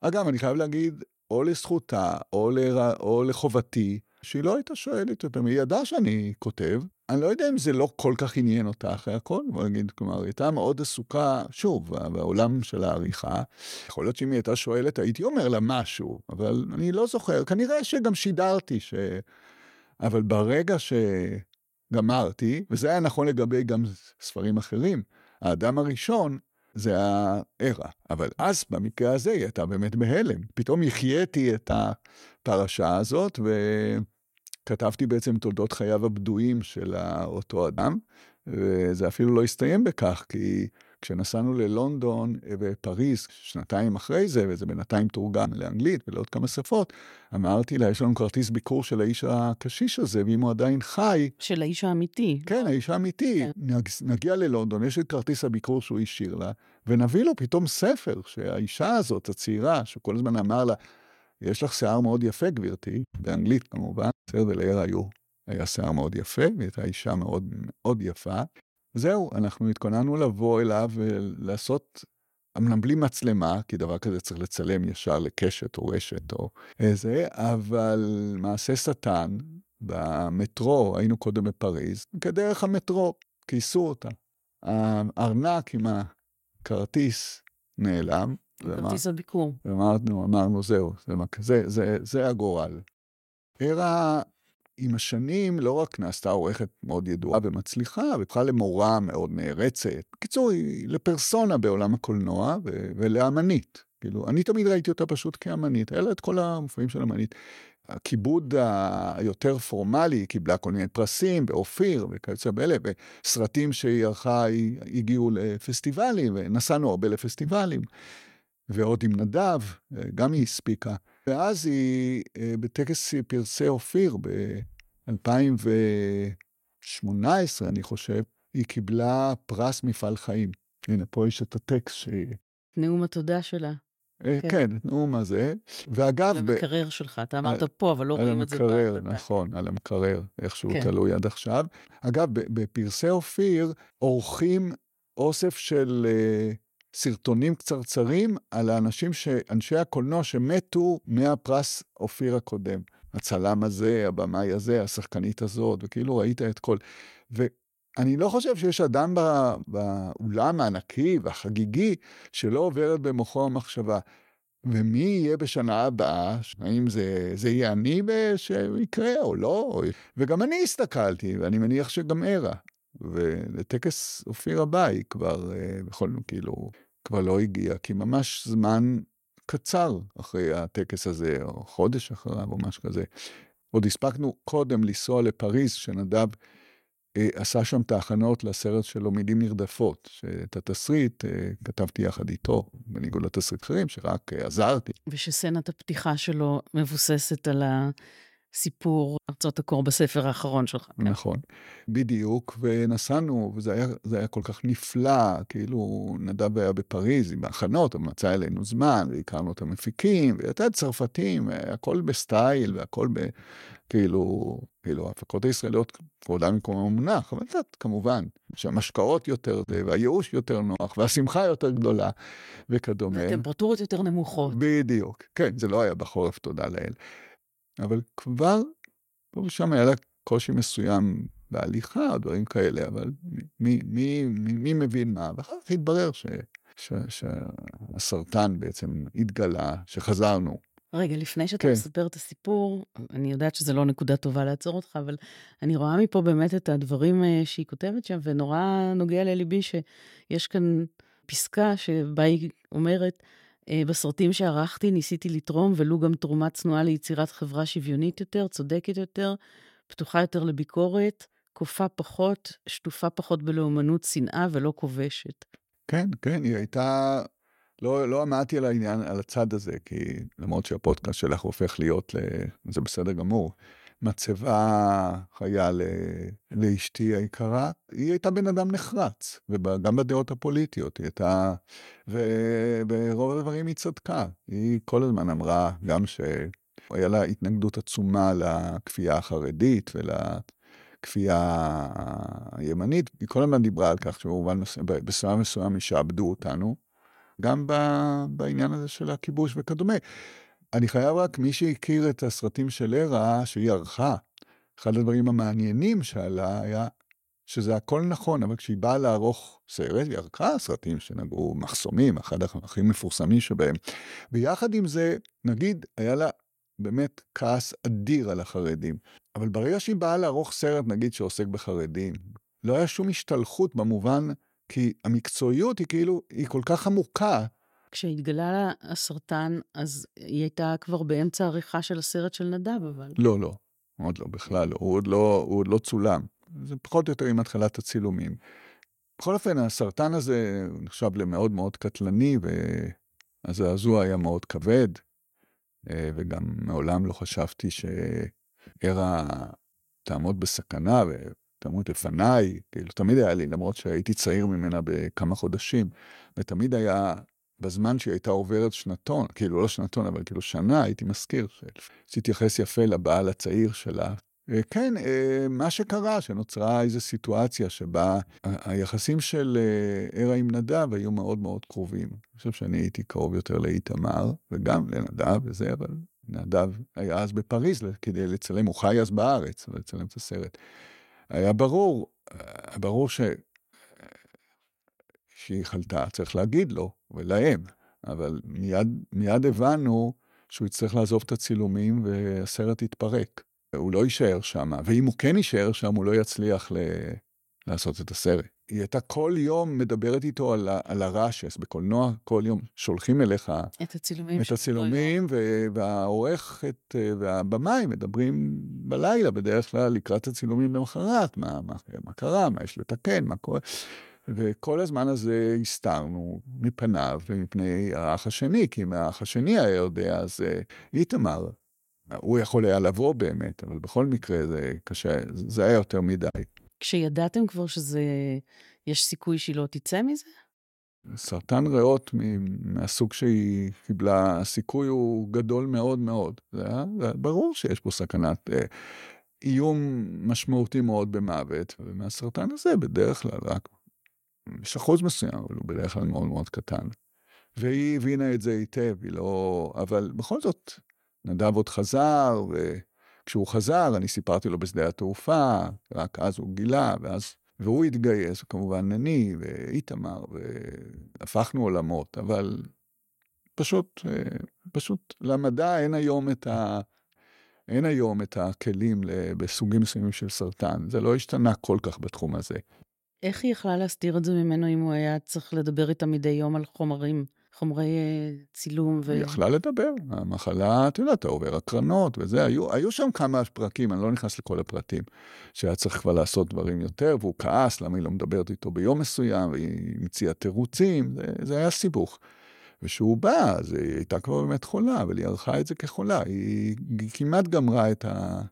אגב, אני חייב להגיד, או לזכותה, או, לר... או לחובתי, שהיא לא הייתה שואלת אותם, היא ידעה שאני כותב. אני לא יודע אם זה לא כל כך עניין אותה אחרי הכל, בוא נגיד, כלומר, היא הייתה מאוד עסוקה, שוב, בעולם של העריכה. יכול להיות שאם היא הייתה שואלת, הייתי אומר לה משהו, אבל אני לא זוכר, כנראה שגם שידרתי ש... אבל ברגע שגמרתי, וזה היה נכון לגבי גם ספרים אחרים, האדם הראשון זה הערה. אבל אז, במקרה הזה, היא הייתה באמת בהלם. פתאום החייתי את הפרשה הזאת, ו... כתבתי בעצם תולדות חייו הבדויים של אותו אדם, וזה אפילו לא הסתיים בכך, כי כשנסענו ללונדון ופריז, שנתיים אחרי זה, וזה בינתיים תורגם לאנגלית ולעוד כמה שפות, אמרתי לה, יש לנו כרטיס ביקור של האיש הקשיש הזה, ואם הוא עדיין חי... של האיש האמיתי. כן, האיש האמיתי. כן. נגיע ללונדון, יש את כרטיס הביקור שהוא השאיר לה, ונביא לו פתאום ספר שהאישה הזאת, הצעירה, שכל הזמן אמר לה, יש לך שיער מאוד יפה, גברתי, באנגלית כמובן, בסדר, ולעיר היו, היה שיער מאוד יפה, והיא הייתה אישה מאוד מאוד יפה. זהו, אנחנו התכוננו לבוא אליו ולעשות, אמנם בלי מצלמה, כי דבר כזה צריך לצלם ישר לקשת או רשת או איזה, אבל מעשה שטן, במטרו, היינו קודם בפריז, כדרך המטרו, כיסו אותה. הארנק עם הכרטיס נעלם. כרטיס הביקור. ואמרנו, אמרנו, זהו, זה, זה, זה, זה הגורל. ערה עם השנים לא רק נעשתה עורכת מאוד ידועה ומצליחה, והפכה למורה מאוד נערצת. בקיצור, היא לפרסונה בעולם הקולנוע ו- ולאמנית. כאילו, אני תמיד ראיתי אותה פשוט כאמנית, לה את כל המופעים של אמנית. הכיבוד היותר פורמלי, היא קיבלה כל מיני פרסים באופיר וכיוצא באלה, וסרטים שהיא ערכה הגיעו לפסטיבלים, ונסענו הרבה לפסטיבלים. ועוד עם נדב, גם היא הספיקה. ואז היא, אה, בטקס פרסי אופיר ב-2018, אני חושב, היא קיבלה פרס מפעל חיים. הנה, פה יש את הטקסט ש... נאום התודה שלה. אה, כן, כן נאום הזה. ואגב... על המקרר שלך, אתה אמרת על, פה, אבל לא רואים את זה. על המקרר, נכון, על המקרר, איכשהו כן. תלוי עד עכשיו. אגב, בפרסי אופיר עורכים אוסף של... סרטונים קצרצרים על האנשים, ש... אנשי הקולנוע שמתו מהפרס אופיר הקודם. הצלם הזה, הבמאי הזה, השחקנית הזאת, וכאילו ראית את כל... ואני לא חושב שיש אדם בא... באולם הענקי והחגיגי שלא עוברת במוחו המחשבה. ומי יהיה בשנה הבאה, האם זה, זה יהיה אני שיקרה או לא, וגם אני הסתכלתי, ואני מניח שגם ערה. ולטקס אופיר הבא היא כבר, אה, בכל כאילו, כבר לא הגיע, כי ממש זמן קצר אחרי הטקס הזה, או חודש אחריו, או משהו כזה. עוד הספקנו קודם לנסוע לפריז, שנדב אה, עשה שם את ההכנות לסרט שלו מילים נרדפות, שאת התסריט אה, כתבתי יחד איתו, בניגוד לתסריט אחרים, שרק אה, עזרתי. ושסצנת הפתיחה שלו מבוססת על ה... סיפור ארצות הקור בספר האחרון שלך. כן? נכון, בדיוק, ונסענו, וזה היה, היה כל כך נפלא, כאילו נדב היה בפריז עם ההכנות, הוא מצא אלינו זמן, והכרנו את המפיקים, והייתה צרפתים, הכל בסטייל, והכל ב... כאילו, כאילו, ההפקות הישראליות, כבודה במקום המונח, אבל את כמובן, שהמשקאות יותר, והייאוש יותר נוח, והשמחה יותר גדולה, וכדומה. וטמפרטורות יותר נמוכות. בדיוק, כן, זה לא היה בחורף, תודה לאל. אבל כבר, פה ושם היה לה קושי מסוים בהליכה או דברים כאלה, אבל מי, מי, מי, מי מבין מה? ואחר כך התברר ש, ש, שהסרטן בעצם התגלה, שחזרנו. רגע, לפני שאתה כן. מספר את הסיפור, אני יודעת שזה לא נקודה טובה לעצור אותך, אבל אני רואה מפה באמת את הדברים אה, שהיא כותבת שם, ונורא נוגע לליבי שיש כאן פסקה שבה היא אומרת, בסרטים שערכתי ניסיתי לתרום, ולו גם תרומה צנועה ליצירת חברה שוויונית יותר, צודקת יותר, פתוחה יותר לביקורת, כופה פחות, שטופה פחות בלאומנות שנאה ולא כובשת. כן, כן, היא הייתה... לא, לא עמדתי על העניין, על הצד הזה, כי למרות שהפודקאסט שלך הופך להיות, ל... זה בסדר גמור. מצבה חיה לאשתי היקרה, היא הייתה בן אדם נחרץ, וגם בדעות הפוליטיות, היא הייתה, וברוב הדברים היא צדקה. היא כל הזמן אמרה, גם שהיה לה התנגדות עצומה לכפייה החרדית ולכפייה הימנית, היא כל הזמן דיברה על כך שבמובן מסוים מסוים ישעבדו אותנו, גם בעניין הזה של הכיבוש וכדומה. אני חייב רק, מי שהכיר את הסרטים של ערה, שהיא ערכה, אחד הדברים המעניינים שעלה היה שזה הכל נכון, אבל כשהיא באה לערוך סרט, היא ערכה סרטים שנגעו מחסומים, אחד הכי מפורסמים שבהם. ויחד עם זה, נגיד, היה לה באמת כעס אדיר על החרדים. אבל ברגע שהיא באה לערוך סרט, נגיד, שעוסק בחרדים, לא היה שום השתלחות במובן, כי המקצועיות היא כאילו, היא כל כך עמוקה, כשהתגלה לה הסרטן, אז היא הייתה כבר באמצע העריכה של הסרט של נדב, אבל... לא, לא, עוד לא, בכלל לא. הוא עוד לא, הוא עוד לא צולם. זה פחות או יותר עם התחלת הצילומים. בכל אופן, הסרטן הזה נחשב למאוד מאוד קטלני, והזעזוע היה מאוד כבד, אה, וגם מעולם לא חשבתי שערה תעמוד בסכנה ותעמוד לפניי, כאילו תמיד היה לי, למרות שהייתי צעיר ממנה בכמה חודשים, ותמיד היה, בזמן שהיא הייתה עוברת שנתון, כאילו לא שנתון, אבל כאילו שנה, הייתי מזכיר, שתתייחס יפה לבעל הצעיר שלה, אה, כן, אה, מה שקרה, שנוצרה איזו סיטואציה שבה היחסים של ערה אה, עם נדב היו מאוד מאוד קרובים. אני חושב שאני הייתי קרוב יותר לאיתמר, וגם לנדב וזה, אבל נדב היה אז בפריז כדי לצלם, הוא חי אז בארץ, לצלם את הסרט. היה ברור, ברור ש... שהיא חלתה, צריך להגיד לו ולהם, אבל מיד, מיד הבנו שהוא יצטרך לעזוב את הצילומים והסרט יתפרק. הוא לא יישאר שם, ואם הוא כן יישאר שם, הוא לא יצליח ל... לעשות את הסרט. היא הייתה כל יום מדברת איתו על, על הרשס, בקולנוע כל יום שולחים אליך את הצילומים, את הצילומים ו- והעורכת והבמאי מדברים בלילה, בדרך כלל לקראת הצילומים למחרת, מה, מה, מה קרה, מה יש לתקן, מה קורה. וכל הזמן הזה הסתרנו מפניו ומפני האח השני, כי אם האח השני היה יודע, אז uh, איתמר הוא יכול היה לבוא באמת, אבל בכל מקרה זה קשה, זה היה יותר מדי. כשידעתם כבר שזה, יש סיכוי שהיא לא תצא מזה? סרטן ריאות מהסוג שהיא קיבלה, הסיכוי הוא גדול מאוד מאוד. זה היה זה ברור שיש פה סכנת אה, איום משמעותי מאוד במוות, ומהסרטן הזה בדרך כלל רק, יש אחוז מסוים, אבל הוא בדרך כלל מאוד מאוד קטן. והיא הבינה את זה היטב, היא לא... אבל בכל זאת, נדב עוד חזר, וכשהוא חזר, אני סיפרתי לו בשדה התעופה, רק אז הוא גילה, ואז... והוא התגייס, כמובן אני ואיתמר, והפכנו עולמות, אבל פשוט, פשוט למדע אין היום את ה... אין היום את הכלים בסוגים מסוימים של סרטן. זה לא השתנה כל כך בתחום הזה. איך היא יכלה להסתיר את זה ממנו אם הוא היה צריך לדבר איתה מדי יום על חומרים חומרי אה, צילום. ו... היא יכלה לדבר, המחלה, את יודעת, עובר הקרנות וזה, היו, היו שם כמה פרקים, אני לא נכנס לכל הפרטים, שהיה צריך כבר לעשות דברים יותר, והוא כעס למה היא לא מדברת איתו ביום מסוים, והיא המציאה תירוצים, זה, זה היה סיבוך. וכשהוא בא, אז היא הייתה כבר באמת חולה, אבל היא ערכה את זה כחולה, היא, כמעט גמרה את ה...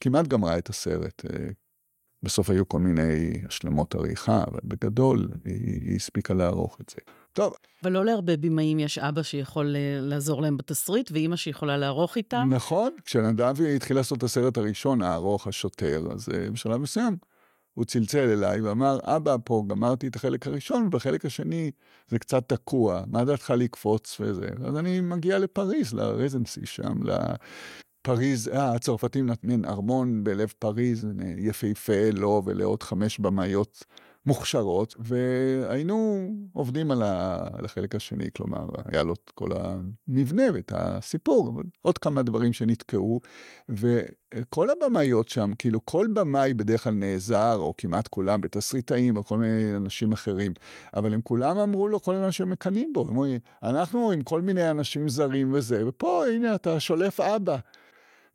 כמעט גמרה את הסרט. אה, בסוף היו כל מיני השלמות עריכה, אבל בגדול היא, היא הספיקה לערוך את זה. טוב. אבל לא להרבה בימאים יש אבא שיכול אה, לעזור להם בתסריט, ואימא שיכולה לערוך איתם. נכון, כשנדב התחיל לעשות את הסרט הראשון, הארוך, השוטר, אז uh, בשלב מסוים הוא צלצל אליי ואמר, אבא, פה גמרתי את החלק הראשון, ובחלק השני זה קצת תקוע, מה דעתך לקפוץ וזה? אז אני מגיע לפריז, לרזנסי שם, פריז, אה, הצרפתים נתנים ארמון בלב פריז, יפהפה לו ולעוד חמש במאיות מוכשרות, והיינו עובדים על, החלק השני, כלומר, היה לו את כל המבנה ואת הסיפור, אבל עוד כמה דברים שנתקעו, וכל הבמאיות שם, כאילו כל במאי בדרך כלל נעזר, או כמעט כולם, בתסריטאים או כל מיני אנשים אחרים, אבל הם כולם אמרו לו, כל אנשים מקנאים בו, אומרים, אנחנו עם כל מיני אנשים זרים וזה, ופה, הנה, אתה שולף אבא.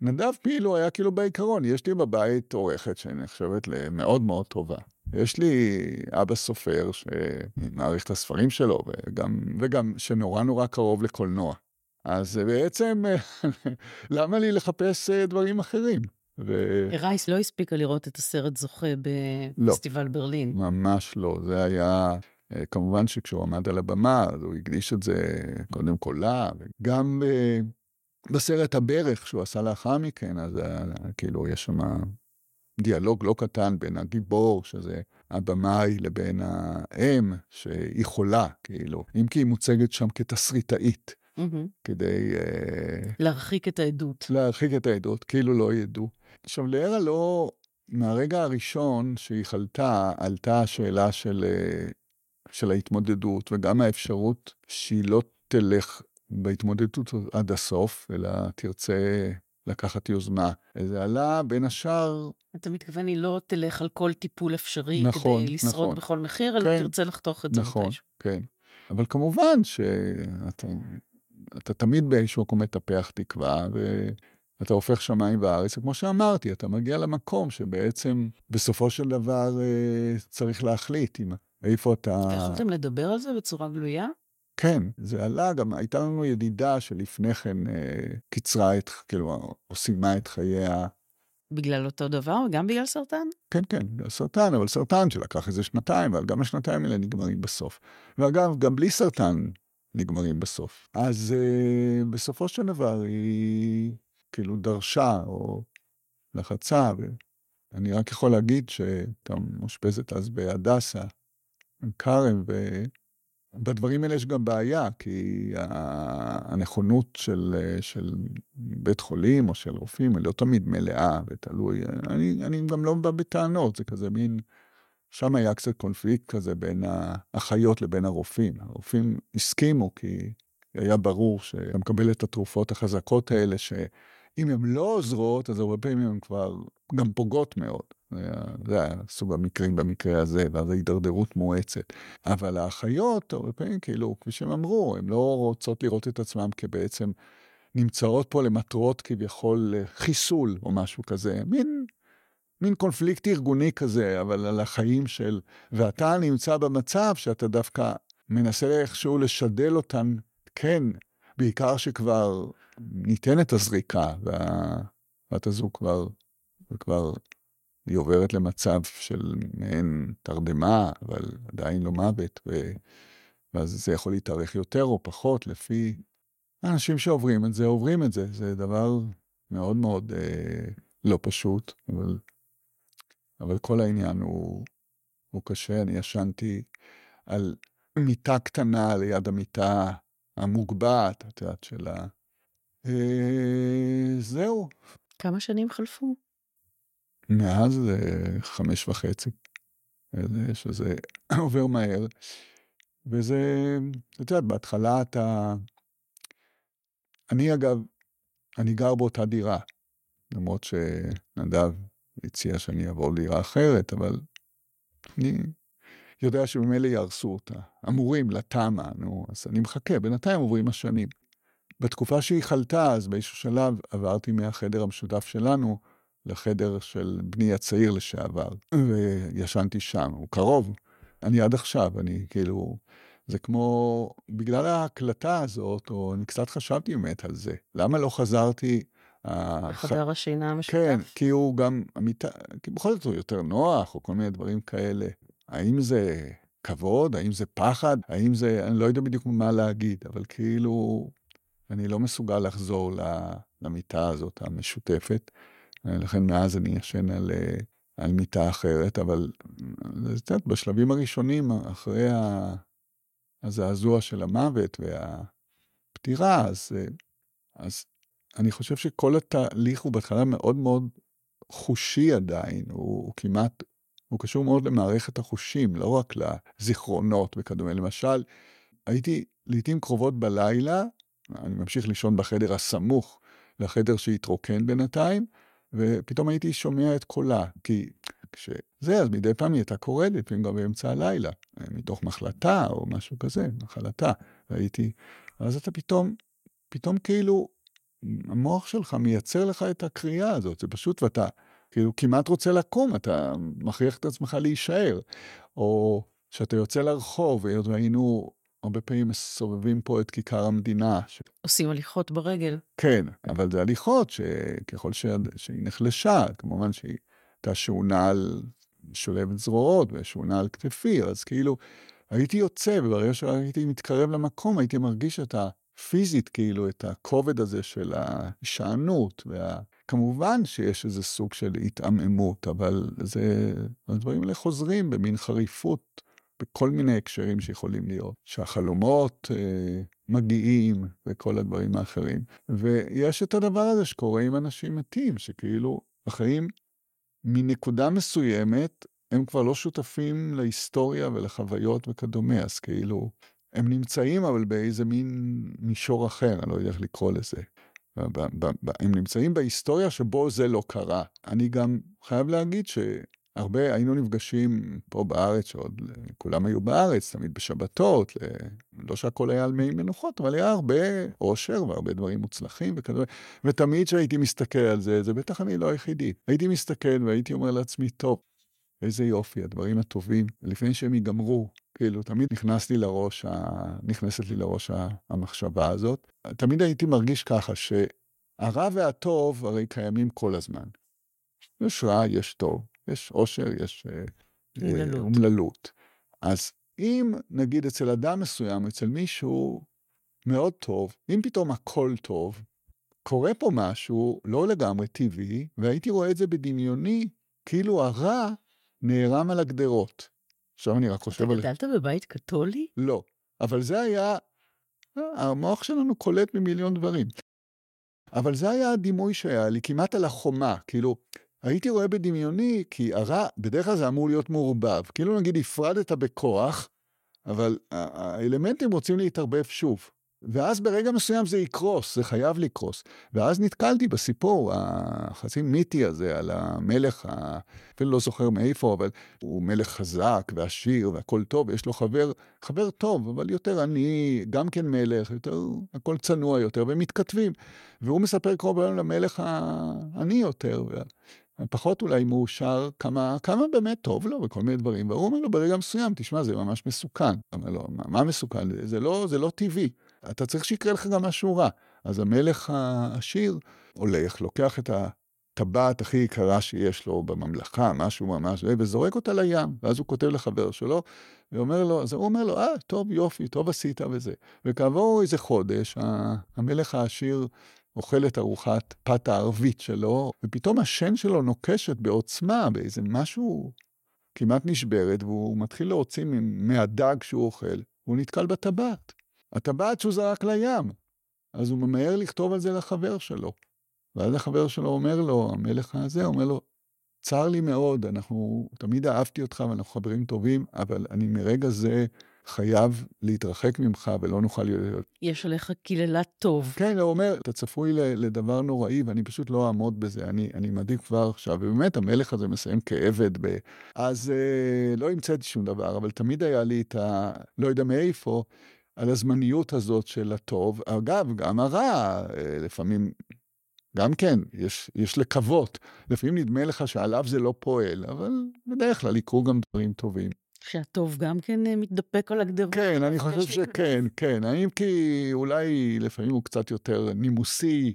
נדב פילו היה כאילו בעיקרון, יש לי בבית עורכת שנחשבת למאוד מאוד טובה. יש לי אבא סופר שמעריך את הספרים שלו, וגם, וגם שנורא נורא קרוב לקולנוע. אז בעצם, למה לי לחפש דברים אחרים? ו... רייס לא הספיקה לראות את הסרט זוכה בפסטיבל לא, ברלין. ממש לא, זה היה... אה, כמובן שכשהוא עמד על הבמה, אז הוא הקדיש את זה קודם כל לה, וגם אה, בסרט הברך שהוא עשה לאחר מכן, אז כאילו יש שם דיאלוג לא קטן בין הגיבור, שזה הבמאי, לבין האם, שהיא חולה, כאילו, אם כי היא מוצגת שם כתסריטאית, mm-hmm. כדי... uh, להרחיק את העדות. להרחיק את העדות, כאילו לא ידעו. עכשיו, לארה לא, מהרגע הראשון שהיא חלתה, עלתה השאלה של, uh, של ההתמודדות, וגם האפשרות שהיא לא תלך בהתמודדות עד הסוף, אלא תרצה לקחת יוזמה. זה עלה בין השאר... אתה מתכוון, היא לא תלך על כל טיפול אפשרי נכון, כדי לשרוד נכון. בכל מחיר, אלא כן, תרצה לחתוך את זה נכון, מתישהו. כן, אבל כמובן שאתה אתה תמיד באיזשהו מקום מטפח תקווה, ואתה הופך שמיים וארץ, וכמו שאמרתי, אתה מגיע למקום שבעצם בסופו של דבר אה, צריך להחליט אם איפה אתה... יכולתם לדבר על זה בצורה גלויה? כן, זה עלה, גם הייתה לנו ידידה שלפני כן אה, קיצרה את, כאילו, או סיימה את חייה. בגלל אותו דבר? גם בגלל סרטן? כן, כן, בגלל סרטן, אבל סרטן שלקח איזה שנתיים, אבל גם השנתיים האלה נגמרים בסוף. ואגב, גם בלי סרטן נגמרים בסוף. אז אה, בסופו של דבר היא כאילו דרשה, או לחצה, ואני רק יכול להגיד שהייתה מאושפזת אז בהדסה, כרם, ו... בדברים האלה יש גם בעיה, כי הנכונות של, של בית חולים או של רופאים היא לא תמיד מלאה ותלוי. אני, אני גם לא בא בטענות, זה כזה מין... שם היה קצת קונפליקט כזה בין האחיות לבין הרופאים. הרופאים הסכימו כי היה ברור שאתה מקבל את התרופות החזקות האלה, שאם הן לא עוזרות, אז הרבה פעמים הן כבר גם פוגעות מאוד. זה היה סוג המקרים במקרה הזה, ואז ההידרדרות מואצת. אבל האחיות, הרבה פעמים, כאילו, כפי שהם אמרו, הן לא רוצות לראות את עצמן כבעצם נמצאות פה למטרות כביכול חיסול או משהו כזה. מין, מין קונפליקט ארגוני כזה, אבל על החיים של... ואתה נמצא במצב שאתה דווקא מנסה איכשהו לשדל אותן, כן, בעיקר שכבר ניתנת הזריקה, והבת הזו כבר, כבר היא עוברת למצב של מעין תרדמה, אבל עדיין לא מוות, ו... ואז זה יכול להתארך יותר או פחות, לפי האנשים שעוברים את זה, עוברים את זה. זה דבר מאוד מאוד אה, לא פשוט, אבל, אבל כל העניין הוא, הוא קשה. אני ישנתי על מיטה קטנה ליד המיטה המוגבעת, את יודעת, של ה... אה, זהו. כמה שנים חלפו? מאז חמש וחצי, שזה עובר מהר. וזה, את יודעת, בהתחלה אתה... אני אגב, אני גר באותה דירה, למרות שנדב הציע שאני אעבור לדירה אחרת, אבל אני יודע שממילא יהרסו אותה. אמורים, לתמ"א, נו, אז אני מחכה, בינתיים עוברים השנים. בתקופה שהיא חלתה, אז באיזשהו שלב עברתי מהחדר המשותף שלנו לחדר של בני הצעיר לשעבר, וישנתי שם, הוא קרוב. אני עד עכשיו, אני כאילו, זה כמו, בגלל ההקלטה הזאת, או אני קצת חשבתי באמת על זה, למה לא חזרתי... חדר השינה המשותף? כן, כי הוא גם, המיטה, כי בכל זאת הוא יותר נוח, או כל מיני דברים כאלה. האם זה כבוד? האם זה פחד? האם זה, אני לא יודע בדיוק מה להגיד, אבל כאילו, אני לא מסוגל לחזור למיטה הזאת המשותפת. לכן מאז אני ישן על, אה, על מיטה אחרת, אבל את יודעת, בשלבים הראשונים, אחרי הזעזוע של המוות והפטירה, אז, אה, אז אני חושב שכל התהליך הוא בהתחלה מאוד מאוד חושי עדיין, הוא, הוא כמעט, הוא קשור מאוד למערכת החושים, לא רק לזיכרונות וכדומה. למשל, הייתי לעיתים קרובות בלילה, אני ממשיך לישון בחדר הסמוך לחדר שהתרוקן בינתיים, ופתאום הייתי שומע את קולה, כי כשזה, אז מדי פעם היא הייתה קוראת, לפעמים גם באמצע הלילה, מתוך מחלתה או משהו כזה, מחלתה, והייתי, אז אתה פתאום, פתאום כאילו, המוח שלך מייצר לך את הקריאה הזאת, זה פשוט, ואתה כאילו כמעט רוצה לקום, אתה מכריח את עצמך להישאר, או שאתה יוצא לרחוב, היות והיינו הרבה פעמים מסובבים פה את כיכר המדינה. ש... עושים הליכות ברגל. כן, אבל זה הליכות שככל ש... שהיא נחלשה, כמובן שהיא הייתה שעונה על שולבת זרועות ושעונה על כתפי, אז כאילו הייתי יוצא, וברגע שהייתי מתקרב למקום, הייתי מרגיש את הפיזית, כאילו, את הכובד הזה של ההישענות, וה... כמובן שיש איזה סוג של התעממות, אבל זה, הדברים האלה חוזרים במין חריפות. בכל מיני הקשרים שיכולים להיות, שהחלומות אה, מגיעים וכל הדברים האחרים. ויש את הדבר הזה שקורה עם אנשים מתים, שכאילו החיים מנקודה מסוימת, הם כבר לא שותפים להיסטוריה ולחוויות וכדומה, אז כאילו, הם נמצאים אבל באיזה מין מישור אחר, אני לא יודע איך לקרוא לזה. הם נמצאים בהיסטוריה שבו זה לא קרה. אני גם חייב להגיד ש... הרבה היינו נפגשים פה בארץ, שעוד כולם היו בארץ, תמיד בשבתות, לא שהכל היה על מי מנוחות, אבל היה הרבה אושר והרבה דברים מוצלחים וכדומה. ותמיד כשהייתי מסתכל על זה, זה בטח אני לא היחידי. הייתי מסתכל והייתי אומר לעצמי, טוב, איזה יופי, הדברים הטובים, לפני שהם ייגמרו, כאילו, תמיד נכנס לי לראש, ה... נכנסת לי לראש המחשבה הזאת. תמיד הייתי מרגיש ככה, שהרע והטוב הרי קיימים כל הזמן. יש רע, יש טוב, יש עושר, יש אה, אומללות. אומללות. אז אם נגיד אצל אדם מסוים, אצל מישהו מאוד טוב, אם פתאום הכל טוב, קורה פה משהו לא לגמרי טבעי, והייתי רואה את זה בדמיוני, כאילו הרע נערם על הגדרות. עכשיו אני רק חושב על... אתה גדלת בבית קתולי? לא, אבל זה היה... המוח שלנו קולט ממיליון דברים. אבל זה היה הדימוי שהיה לי, כמעט על החומה, כאילו, הייתי רואה בדמיוני, כי הרע, בדרך כלל זה אמור להיות מעורבב. כאילו נגיד הפרדת בכוח, אבל האלמנטים רוצים להתערבב שוב. ואז ברגע מסוים זה יקרוס, זה חייב לקרוס. ואז נתקלתי בסיפור החצי מיתי הזה על המלך, אפילו לא זוכר מאיפה, אבל הוא מלך חזק ועשיר והכל טוב, יש לו חבר, חבר טוב, אבל יותר עני, גם כן מלך, יותר, הכל צנוע יותר, והם מתכתבים. והוא מספר קרוב היום למלך העני יותר. פחות אולי מאושר, כמה, כמה באמת טוב לו וכל מיני דברים. והוא אומר לו ברגע מסוים, תשמע, זה ממש מסוכן. אומר לו, מה, מה מסוכן? זה לא, זה לא טבעי. אתה צריך שיקרה לך גם משהו רע. אז המלך העשיר הולך, לוקח את הטבעת הכי יקרה שיש לו בממלכה, משהו ממש, וזורק אותה לים. ואז הוא כותב לחבר שלו, ואומר לו, אז הוא אומר לו, אה, טוב, יופי, טוב עשית וזה. וכעבור איזה חודש, המלך העשיר אוכל את ארוחת פת הערבית שלו, ופתאום השן שלו נוקשת בעוצמה, באיזה משהו כמעט נשברת, והוא מתחיל להוציא מהדג שהוא אוכל, והוא נתקל בטבעת. הטבעת שהוא זרק לים. אז הוא ממהר לכתוב על זה לחבר שלו. ואז החבר שלו אומר לו, המלך הזה, אומר לו, צר לי מאוד, אנחנו, תמיד אהבתי אותך ואנחנו חברים טובים, אבל אני מרגע זה חייב להתרחק ממך ולא נוכל להיות... יש עליך קללת טוב. כן, הוא אומר, אתה צפוי לדבר נוראי ואני פשוט לא אעמוד בזה, אני, אני מעדיף כבר עכשיו. ובאמת, המלך הזה מסיים כעבד ב... אז אה, לא המצאתי שום דבר, אבל תמיד היה לי את ה... לא יודע מאיפה, על הזמניות הזאת של הטוב. אגב, גם הרע, אה, לפעמים, גם כן, יש, יש לקוות. לפעמים נדמה לך שעליו זה לא פועל, אבל בדרך כלל יקרו גם דברים טובים. שהטוב גם כן אה, מתדפק על הגדרות. כן, אני חושב שכן, כן. האם כי אולי לפעמים הוא קצת יותר נימוסי,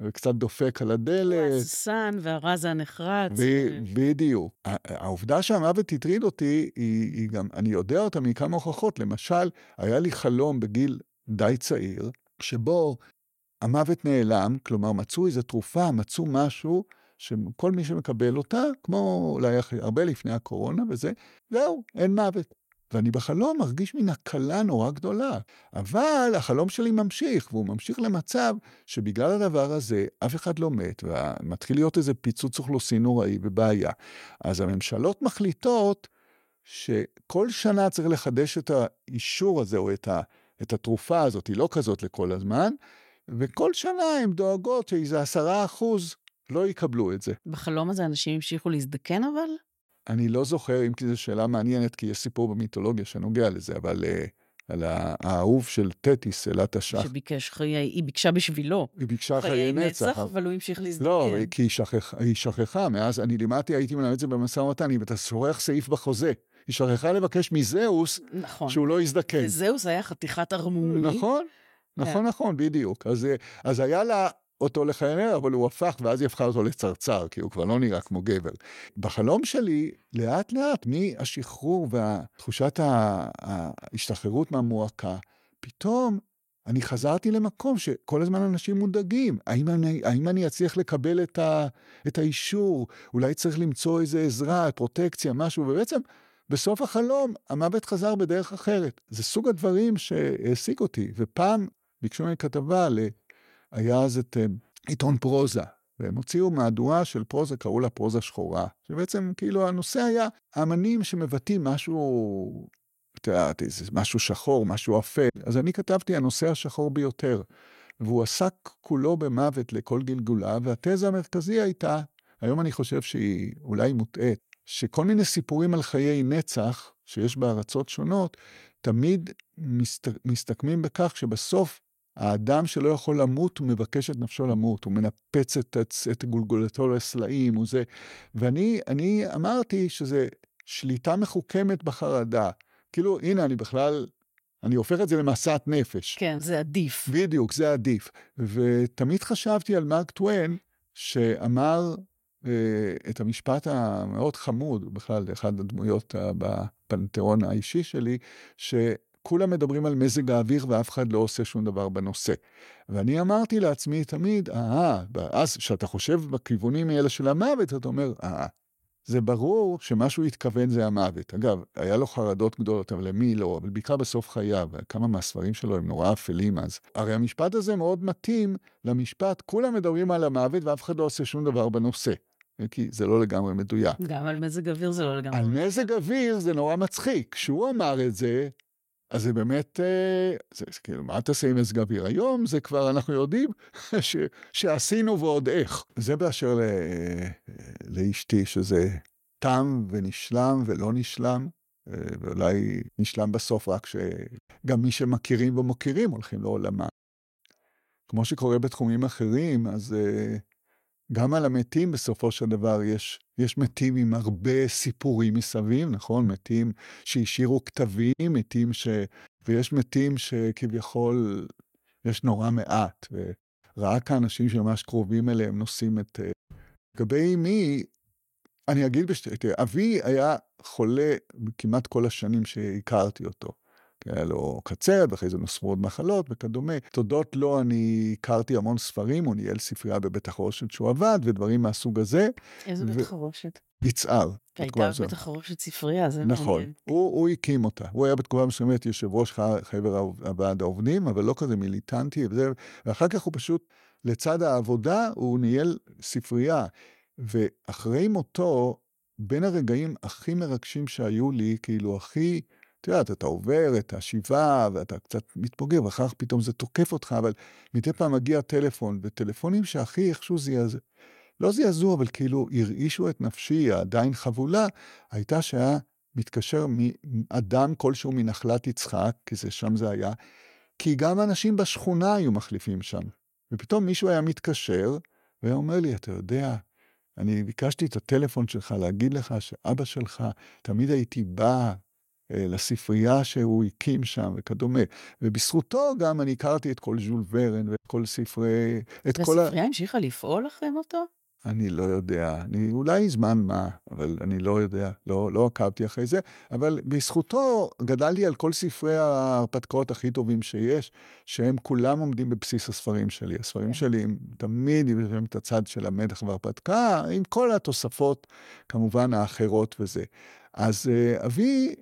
וקצת דופק על הדלת. הוא הססן והרע זה הנחרץ. בדיוק. העובדה שהמוות הטריד אותי, היא, היא גם, אני יודע אותה מכמה הוכחות. למשל, היה לי חלום בגיל די צעיר, שבו המוות נעלם, כלומר מצאו איזו תרופה, מצאו משהו, שכל מי שמקבל אותה, כמו אולי הרבה לפני הקורונה וזה, זהו, אין מוות. ואני בחלום מרגיש מן הקלה נורא גדולה. אבל החלום שלי ממשיך, והוא ממשיך למצב שבגלל הדבר הזה אף אחד לא מת, ומתחיל להיות איזה פיצוץ אוכלוסין נוראי ובעיה. אז הממשלות מחליטות שכל שנה צריך לחדש את האישור הזה, או את, ה, את התרופה הזאת, היא לא כזאת לכל הזמן, וכל שנה הן דואגות שאיזה עשרה אחוז לא יקבלו את זה. בחלום הזה אנשים המשיכו להזדקן אבל? אני לא זוכר, אם כי זו שאלה מעניינת, כי יש סיפור במיתולוגיה שנוגע לזה, אבל uh, על האהוב של תטיס, אלת השח. שביקש חיי, היא ביקשה בשבילו. היא ביקשה חיי, חיי נצח. נצח, אבל הוא המשיך להזדקן. לא, כי היא, שכח, היא שכחה, מאז אני לימדתי, הייתי מלמד את זה במשא ומתן, אם אתה שורח סעיף בחוזה. היא שכחה לבקש מזהוס, נכון. שהוא לא יזדקן. וזהוס היה חתיכת ערמומי. נכון, נכון, כן. נכון, בדיוק. אז, אז היה לה אותו לחיינר, אבל הוא הפך, ואז היא הפכה אותו לצרצר, כי הוא כבר לא נראה כמו גבר. בחלום שלי, לאט לאט, מהשחרור ותחושת ההשתחררות מהמועקה, פתאום אני חזרתי למקום שכל הזמן אנשים מודאגים. האם אני, האם אני אצליח לקבל את, ה, את האישור? אולי צריך למצוא איזה עזרה, פרוטקציה, משהו, ובעצם בסוף החלום המוות חזר בדרך אחרת. זה סוג הדברים שהעסיק אותי, ופעם ביקשו ממני כתבה היה אז את uh, עיתון פרוזה, והם הוציאו מהדורה של פרוזה, קראו לה פרוזה שחורה, שבעצם כאילו הנושא היה אמנים שמבטאים משהו, את יודעת, משהו שחור, משהו אפל. אז אני כתבתי הנושא השחור ביותר, והוא עסק כולו במוות לכל גלגולה, והתזה המרכזי הייתה, היום אני חושב שהיא אולי מוטעית, שכל מיני סיפורים על חיי נצח שיש בארצות שונות, תמיד מסת, מסתכמים בכך שבסוף האדם שלא יכול למות, הוא מבקש את נפשו למות, הוא מנפץ את, את גולגולתו לסלעים, הוא זה. ואני אמרתי שזה שליטה מחוכמת בחרדה. כאילו, הנה, אני בכלל, אני הופך את זה למסעת נפש. כן, זה עדיף. בדיוק, זה עדיף. ותמיד חשבתי על מרק טוויין, שאמר אה, את המשפט המאוד חמוד, בכלל, אחת הדמויות בפנתיאון האישי שלי, שכולם מדברים על מזג האוויר ואף אחד לא עושה שום דבר בנושא. ואני אמרתי לעצמי תמיד, אה, אז כשאתה חושב בכיוונים האלה של המוות, אתה אומר, אה, זה ברור שמה שהוא התכוון זה המוות. אגב, היה לו חרדות גדולות, אבל למי לא? אבל בעיקר בסוף חייו, כמה מהספרים שלו הם נורא אפלים אז. הרי המשפט הזה מאוד מתאים למשפט, כולם מדברים על המוות ואף אחד לא עושה שום דבר בנושא. כי זה לא לגמרי מדויק. גם על מזג אוויר זה לא לגמרי מדויק. על מזג אוויר זה נורא מצחיק. כשהוא אמר את זה, אז זה באמת, אה, זה, זה כאילו, מה תעשה עם מזג אוויר? היום זה כבר, אנחנו יודעים ש, שעשינו ועוד איך. זה באשר ל, לאשתי, שזה תם ונשלם ולא נשלם, אה, ואולי נשלם בסוף רק שגם מי שמכירים ומוקירים הולכים לעולמה. כמו שקורה בתחומים אחרים, אז גם על המתים בסופו של דבר יש, יש מתים עם הרבה סיפורים מסביב, נכון? מתים שהשאירו כתבים, מתים ש... ויש מתים שכביכול יש נורא מעט, ורק האנשים שממש קרובים אליהם נושאים את... אה, לגבי מי, אני אגיד בשתי... אבי היה חולה כמעט כל השנים שהכרתי אותו. היה לו קצרת, ואחרי זה נוספו עוד מחלות וכדומה. תודות לו אני הכרתי המון ספרים, הוא ניהל ספרייה בבית החרושת שהוא עבד, ודברים מהסוג הזה. איזה. בית חרושת? יצהר. הייתה בית החרושת ספרייה, זה נכון, מעניין. הוא, הוא הקים אותה. הוא היה בתקופה מסוימת יושב ראש חבר הוועד העובדים, אבל לא כזה מיליטנטי, וזה, ואחר כך הוא פשוט, לצד העבודה, הוא ניהל ספרייה. ואחרי מותו, בין הרגעים הכי מרגשים שהיו לי, כאילו הכי... את יודעת, אתה עובר את השבעה ואתה קצת מתפוגר, ואחר כך פתאום זה תוקף אותך, אבל מדי פעם מגיע טלפון, וטלפונים שהכי איכשהו זעזעו, לא זעזעו, אבל כאילו הרעישו את נפשי, עדיין חבולה, הייתה שהיה מתקשר מאדם כלשהו מנחלת יצחק, כי זה שם זה היה, כי גם אנשים בשכונה היו מחליפים שם. ופתאום מישהו היה מתקשר, והיה אומר לי, אתה יודע, אני ביקשתי את הטלפון שלך להגיד לך שאבא שלך, תמיד הייתי בא לספרייה שהוא הקים שם וכדומה. ובזכותו גם אני הכרתי את כל ז'ול ורן ואת כל ספרי... והספרייה המשיכה לפעול אחרי מותו? אני לא יודע, אני אולי זמן מה, אבל אני לא יודע, לא, לא עקבתי אחרי זה, אבל בזכותו גדלתי על כל ספרי ההרפתקאות הכי טובים שיש, שהם כולם עומדים בבסיס הספרים שלי. הספרים כן. שלי הם תמיד יושבים את הצד של המדח וההרפתקה, עם כל התוספות, כמובן האחרות וזה. אז uh, אבי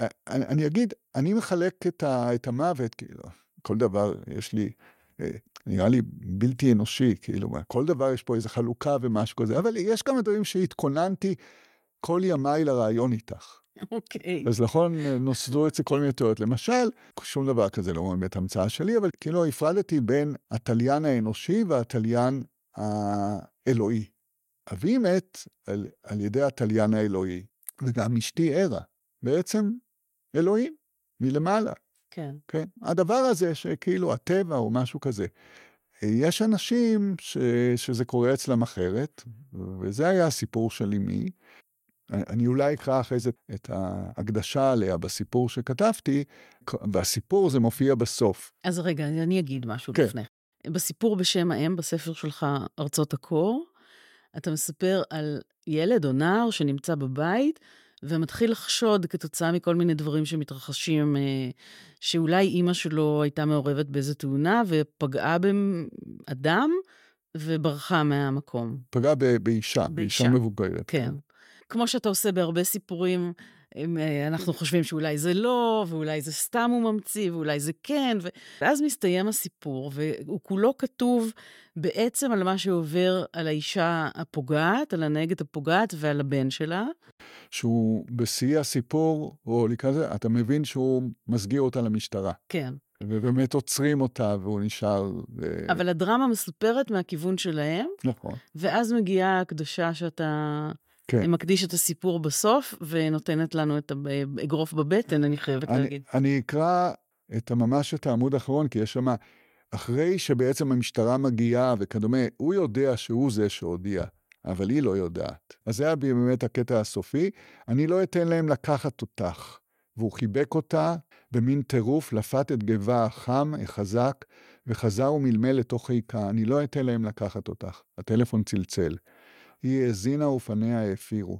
אני, אני אגיד, אני מחלק את, ה, את המוות, כאילו, כל דבר יש לי, אה, נראה לי בלתי אנושי, כאילו, כל דבר יש פה איזו חלוקה ומשהו כזה, אבל יש כמה דברים שהתכוננתי כל ימיי לרעיון איתך. אוקיי. Okay. אז נכון, נוסדו אצלי כל מיני תיאוריות. למשל, שום דבר כזה לא באמת המצאה שלי, אבל כאילו הפרדתי בין התליין האנושי והתליין האלוהי. אבי מת על, על ידי התליין האלוהי, וגם אשתי ערה. בעצם אלוהים, מלמעלה. כן. כן. הדבר הזה שכאילו הטבע או משהו כזה. יש אנשים ש, שזה קורה אצלם אחרת, וזה היה הסיפור של אמי. אני אולי אקרא אחרי זה את ההקדשה עליה בסיפור שכתבתי, והסיפור זה מופיע בסוף. אז רגע, אני אגיד משהו כן. לפני. בסיפור בשם האם, בספר שלך, ארצות הקור, אתה מספר על ילד או נער שנמצא בבית, ומתחיל לחשוד כתוצאה מכל מיני דברים שמתרחשים, אה, שאולי אימא שלו הייתה מעורבת באיזו תאונה ופגעה באדם וברחה מהמקום. פגעה באישה, באישה מבוגרת. כן. כמו שאתה עושה בהרבה סיפורים אנחנו חושבים שאולי זה לא, ואולי זה סתם הוא ממציא, ואולי זה כן, ו... ואז מסתיים הסיפור, והוא כולו כתוב בעצם על מה שעובר על האישה הפוגעת, על הנהגת הפוגעת ועל הבן שלה. שהוא בשיא הסיפור, או לקראת זה, אתה מבין שהוא מסגיר אותה למשטרה. כן. ובאמת עוצרים אותה, והוא נשאר... ו... אבל הדרמה מסופרת מהכיוון שלהם. נכון. ואז מגיעה הקדושה שאתה... כן. מקדיש את הסיפור בסוף, ונותנת לנו את האגרוף בבטן, אני חייבת אני, להגיד. אני אקרא את ממש את העמוד האחרון, כי יש שם... אחרי שבעצם המשטרה מגיעה וכדומה, הוא יודע שהוא זה שהודיע, אבל היא לא יודעת. אז זה היה באמת הקטע הסופי, אני לא אתן להם לקחת אותך. והוא חיבק אותה במין טירוף, לפת את גבה החם, החזק, וחזר ומלמל לתוך ריקה, אני לא אתן להם לקחת אותך. הטלפון צלצל. היא האזינה ופניה האפירו.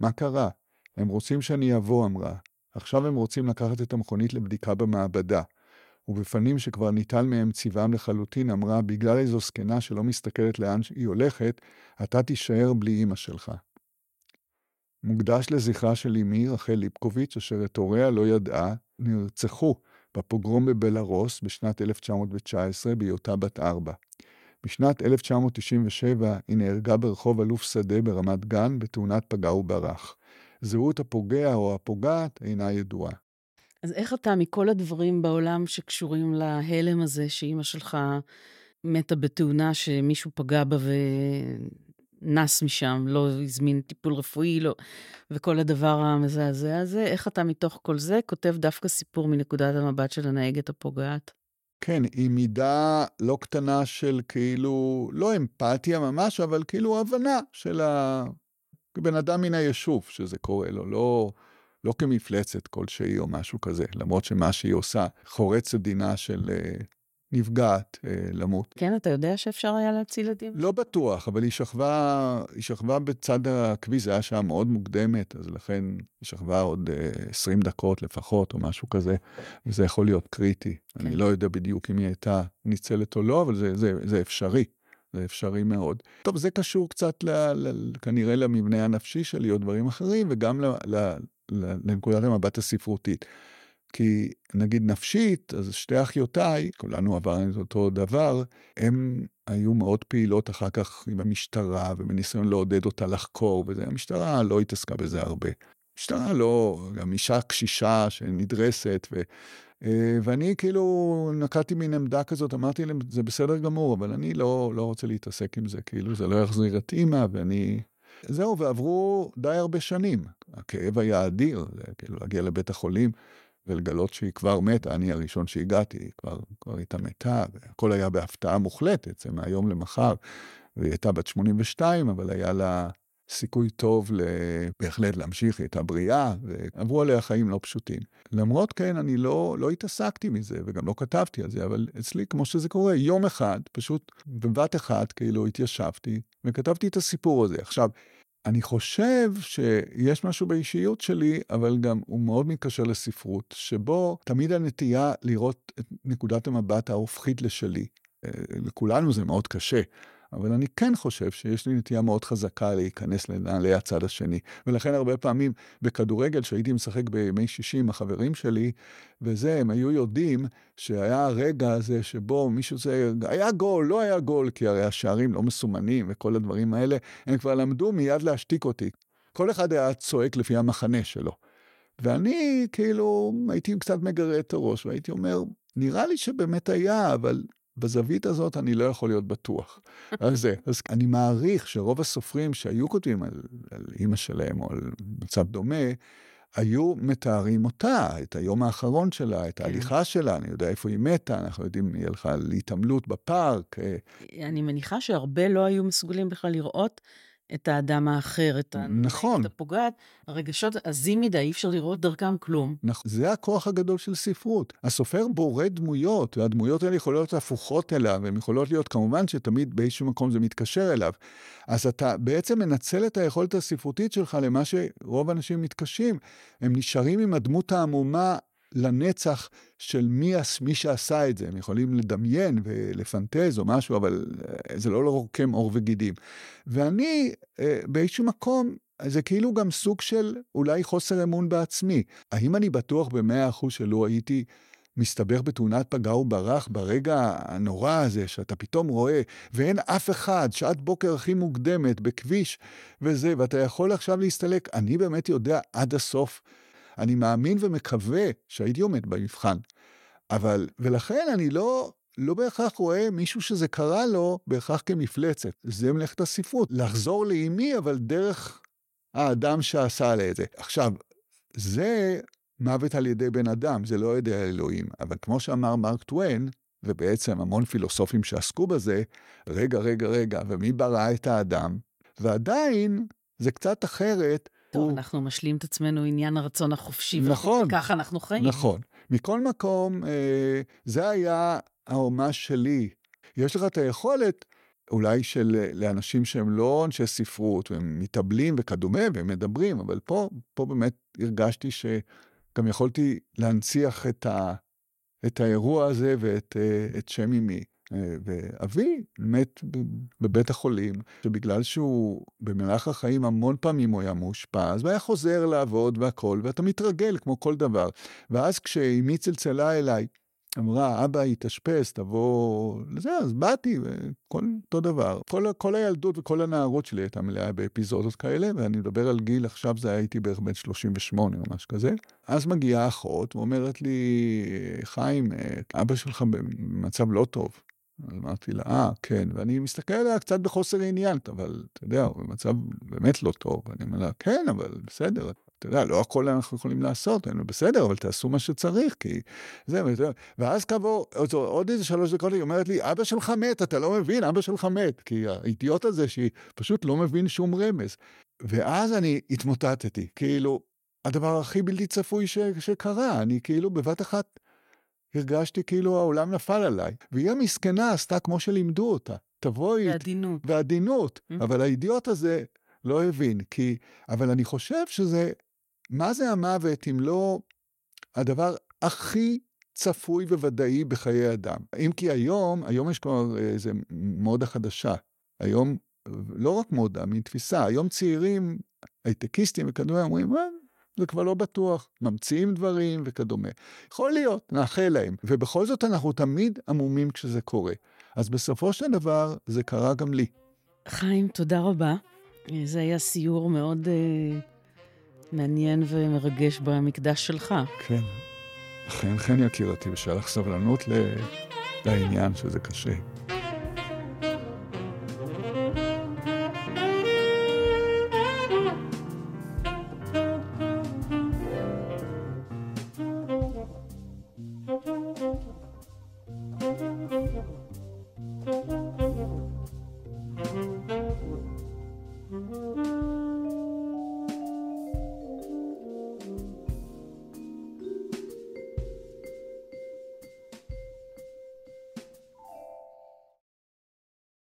מה קרה? הם רוצים שאני אבוא, אמרה. עכשיו הם רוצים לקחת את המכונית לבדיקה במעבדה. ובפנים שכבר ניטל מהם צבעם לחלוטין, אמרה, בגלל איזו זקנה שלא מסתכלת לאן היא הולכת, אתה תישאר בלי אמא שלך. מוקדש לזכרה של אמי, רחל ליפקוביץ', אשר את הוריה לא ידעה, נרצחו בפוגרום בבלארוס בשנת 1919 בהיותה בת ארבע. בשנת 1997 היא נהרגה ברחוב אלוף שדה ברמת גן בתאונת פגע וברח. זהות הפוגע או הפוגעת אינה ידועה. אז איך אתה, מכל הדברים בעולם שקשורים להלם הזה, שאימא שלך מתה בתאונה שמישהו פגע בה נס משם, לא הזמין טיפול רפואי, לא, וכל הדבר המזעזע הזה, איך אתה מתוך כל זה כותב דווקא סיפור מנקודת המבט של הנהגת הפוגעת? כן, היא מידה לא קטנה של כאילו, לא אמפתיה ממש, אבל כאילו הבנה של הבן אדם מן היישוב שזה קורה לו, לא, לא כמפלצת כלשהי או משהו כזה, למרות שמה שהיא עושה חורץ את דינה של אה, נפגעת אה, למות. כן, אתה יודע שאפשר היה להציל ילדים? לא בטוח, אבל היא שכבה, היא שכבה בצד הכביש, זה היה שעה מאוד מוקדמת, אז לכן היא שכבה עוד אה, 20 דקות לפחות, או משהו כזה, וזה יכול להיות קריטי. כן. אני לא יודע בדיוק אם היא הייתה ניצלת או לא, אבל זה, זה, זה אפשרי. זה אפשרי מאוד. טוב, זה קשור קצת ל, ל, כנראה למבנה הנפשי שלי או דברים אחרים, וגם ל, ל, ל, לנקודת המבט הספרותית. כי נגיד נפשית, אז שתי אחיותיי, כולנו עברנו את אותו דבר, הן היו מאוד פעילות אחר כך עם המשטרה ובניסיון לעודד אותה לחקור, וזה, המשטרה לא התעסקה בזה הרבה. המשטרה לא, גם אישה קשישה שנדרסת, ו, אה, ואני כאילו נקטתי מין עמדה כזאת, אמרתי להם, זה בסדר גמור, אבל אני לא, לא רוצה להתעסק עם זה, כאילו זה לא יחזיר את אימא, ואני... זהו, ועברו די הרבה שנים. הכאב היה אדיר, כאילו להגיע לבית החולים. ולגלות שהיא כבר מתה, אני הראשון שהגעתי, היא כבר, כבר הייתה מתה, והכל היה בהפתעה מוחלטת, זה מהיום למחר. והיא הייתה בת 82, אבל היה לה סיכוי טוב בהחלט להמשיך, היא הייתה בריאה, ועברו עליה חיים לא פשוטים. למרות כן, אני לא, לא התעסקתי מזה, וגם לא כתבתי על זה, אבל אצלי, כמו שזה קורה, יום אחד, פשוט בבת אחת, כאילו התיישבתי, וכתבתי את הסיפור הזה. עכשיו, אני חושב שיש משהו באישיות שלי, אבל גם הוא מאוד מתקשר לספרות, שבו תמיד הנטייה לראות את נקודת המבט ההופכית לשלי. אה, לכולנו זה מאוד קשה, אבל אני כן חושב שיש לי נטייה מאוד חזקה להיכנס לנעלי הצד השני. ולכן הרבה פעמים בכדורגל, שהייתי משחק בימי שישי עם החברים שלי, וזה, הם היו יודעים שהיה הרגע הזה שבו מישהו זה, היה גול, לא היה גול, כי הרי השערים לא מסומנים וכל הדברים האלה, הם כבר למדו מיד להשתיק אותי. כל אחד היה צועק לפי המחנה שלו. ואני כאילו הייתי קצת מגרה את הראש והייתי אומר, נראה לי שבאמת היה, אבל בזווית הזאת אני לא יכול להיות בטוח. זה. אז אני מעריך שרוב הסופרים שהיו כותבים על, על אימא שלהם או על מצב דומה, היו מתארים אותה, את היום האחרון שלה, את כן. ההליכה שלה, אני יודע איפה היא מתה, אנחנו יודעים, היא הלכה להתעמלות בפארק. אה. אני מניחה שהרבה לא היו מסוגלים בכלל לראות את האדם האחר, את נכון. הפוגעת, הרגשות עזים מדי, אי אפשר לראות דרכם כלום. נכון, זה הכוח הגדול של ספרות. הסופר בורא דמויות, והדמויות האלה יכולות להיות הפוכות אליו, הן יכולות להיות, כמובן שתמיד באיזשהו מקום זה מתקשר אליו. אז אתה בעצם מנצל את היכולת הספרותית שלך למה שרוב האנשים מתקשים. הם נשארים עם הדמות העמומה לנצח של מי, מי שעשה את זה. הם יכולים לדמיין ולפנטז או משהו, אבל אה, זה לא לרוקם עור וגידים. ואני אה, באיזשהו מקום, זה כאילו גם סוג של אולי חוסר אמון בעצמי. האם אני בטוח במאה אחוז שלא הייתי... מסתבך בתאונת פגע וברח ברגע הנורא הזה, שאתה פתאום רואה, ואין אף אחד, שעת בוקר הכי מוקדמת, בכביש וזה, ואתה יכול עכשיו להסתלק. אני באמת יודע עד הסוף אני מאמין ומקווה שהייתי עומד במבחן. אבל, ולכן אני לא, לא בהכרח רואה מישהו שזה קרה לו בהכרח כמפלצת. זה מלאכת הספרות. לחזור לאימי, אבל דרך האדם שעשה לה את זה. עכשיו, זה מוות על ידי בן אדם, זה לא ידי האלוהים. אבל כמו שאמר מרק טוויין, ובעצם המון פילוסופים שעסקו בזה, רגע, רגע, רגע, ומי ברא את האדם? ועדיין, זה קצת אחרת. טוב, הוא... אנחנו משלים את עצמנו עניין הרצון החופשי. נכון. וככה אנחנו חיים. נכון. מכל מקום, אה, זה היה האומה שלי. יש לך את היכולת, אולי של לאנשים שהם לא אנשי ספרות, והם מתאבלים וכדומה, והם מדברים, אבל פה, פה באמת הרגשתי שגם יכולתי להנציח את, ה, את האירוע הזה ואת אה, שם אמי. אה, ואבי מת בבית החולים, שבגלל שהוא במהלך החיים המון פעמים הוא היה מאושפז, והיה חוזר לעבוד והכל, ואתה מתרגל כמו כל דבר. ואז כשאמי צלצלה אליי, אמרה, אבא התאשפז, תבוא לזה, אז באתי, וכל אותו דבר. כל, כל הילדות וכל הנערות שלי הייתה מלאה באפיזודות כאלה, ואני מדבר על גיל, עכשיו זה הייתי בערך בן 38 או משהו כזה. אז מגיעה אחות ואומרת לי, חיים, אבא שלך במצב לא טוב. אז אמרתי לה, אה, כן, ואני מסתכל עליה קצת בחוסר עניין, אבל אתה יודע, הוא במצב באמת לא טוב. ואני אומר לה, כן, אבל בסדר, אתה יודע, לא הכל אנחנו יכולים לעשות, אני בסדר, אבל תעשו מה שצריך, כי זה, ואז כעבור עוד איזה שלוש דקות היא אומרת לי, אבא שלך מת, אתה לא מבין, אבא שלך מת, כי האידיוט הזה שהיא פשוט לא מבין שום רמז. ואז אני התמוטטתי, כאילו, הדבר הכי בלתי צפוי ש, שקרה, אני כאילו בבת אחת הרגשתי כאילו העולם נפל עליי. והיא המסכנה עשתה כמו שלימדו אותה. תבואי... בעדינות. בעדינות. Mm-hmm. אבל האידיוט הזה לא הבין, כי... אבל אני חושב שזה... מה זה המוות אם לא הדבר הכי צפוי וודאי בחיי אדם? אם כי היום, היום יש כבר איזה מודה חדשה. היום, לא רק מודה, מתפיסה, היום צעירים, הייטקיסטים וכדומה, אומרים, אה, זה כבר לא בטוח, ממציאים דברים וכדומה. יכול להיות, נאחל להם. ובכל זאת אנחנו תמיד עמומים כשזה קורה. אז בסופו של דבר זה קרה גם לי. חיים, תודה רבה. זה היה סיור מאוד uh, מעניין ומרגש במקדש שלך. כן, אכן, כן יקירתי, ושהיה לך סבלנות לעניין שזה קשה.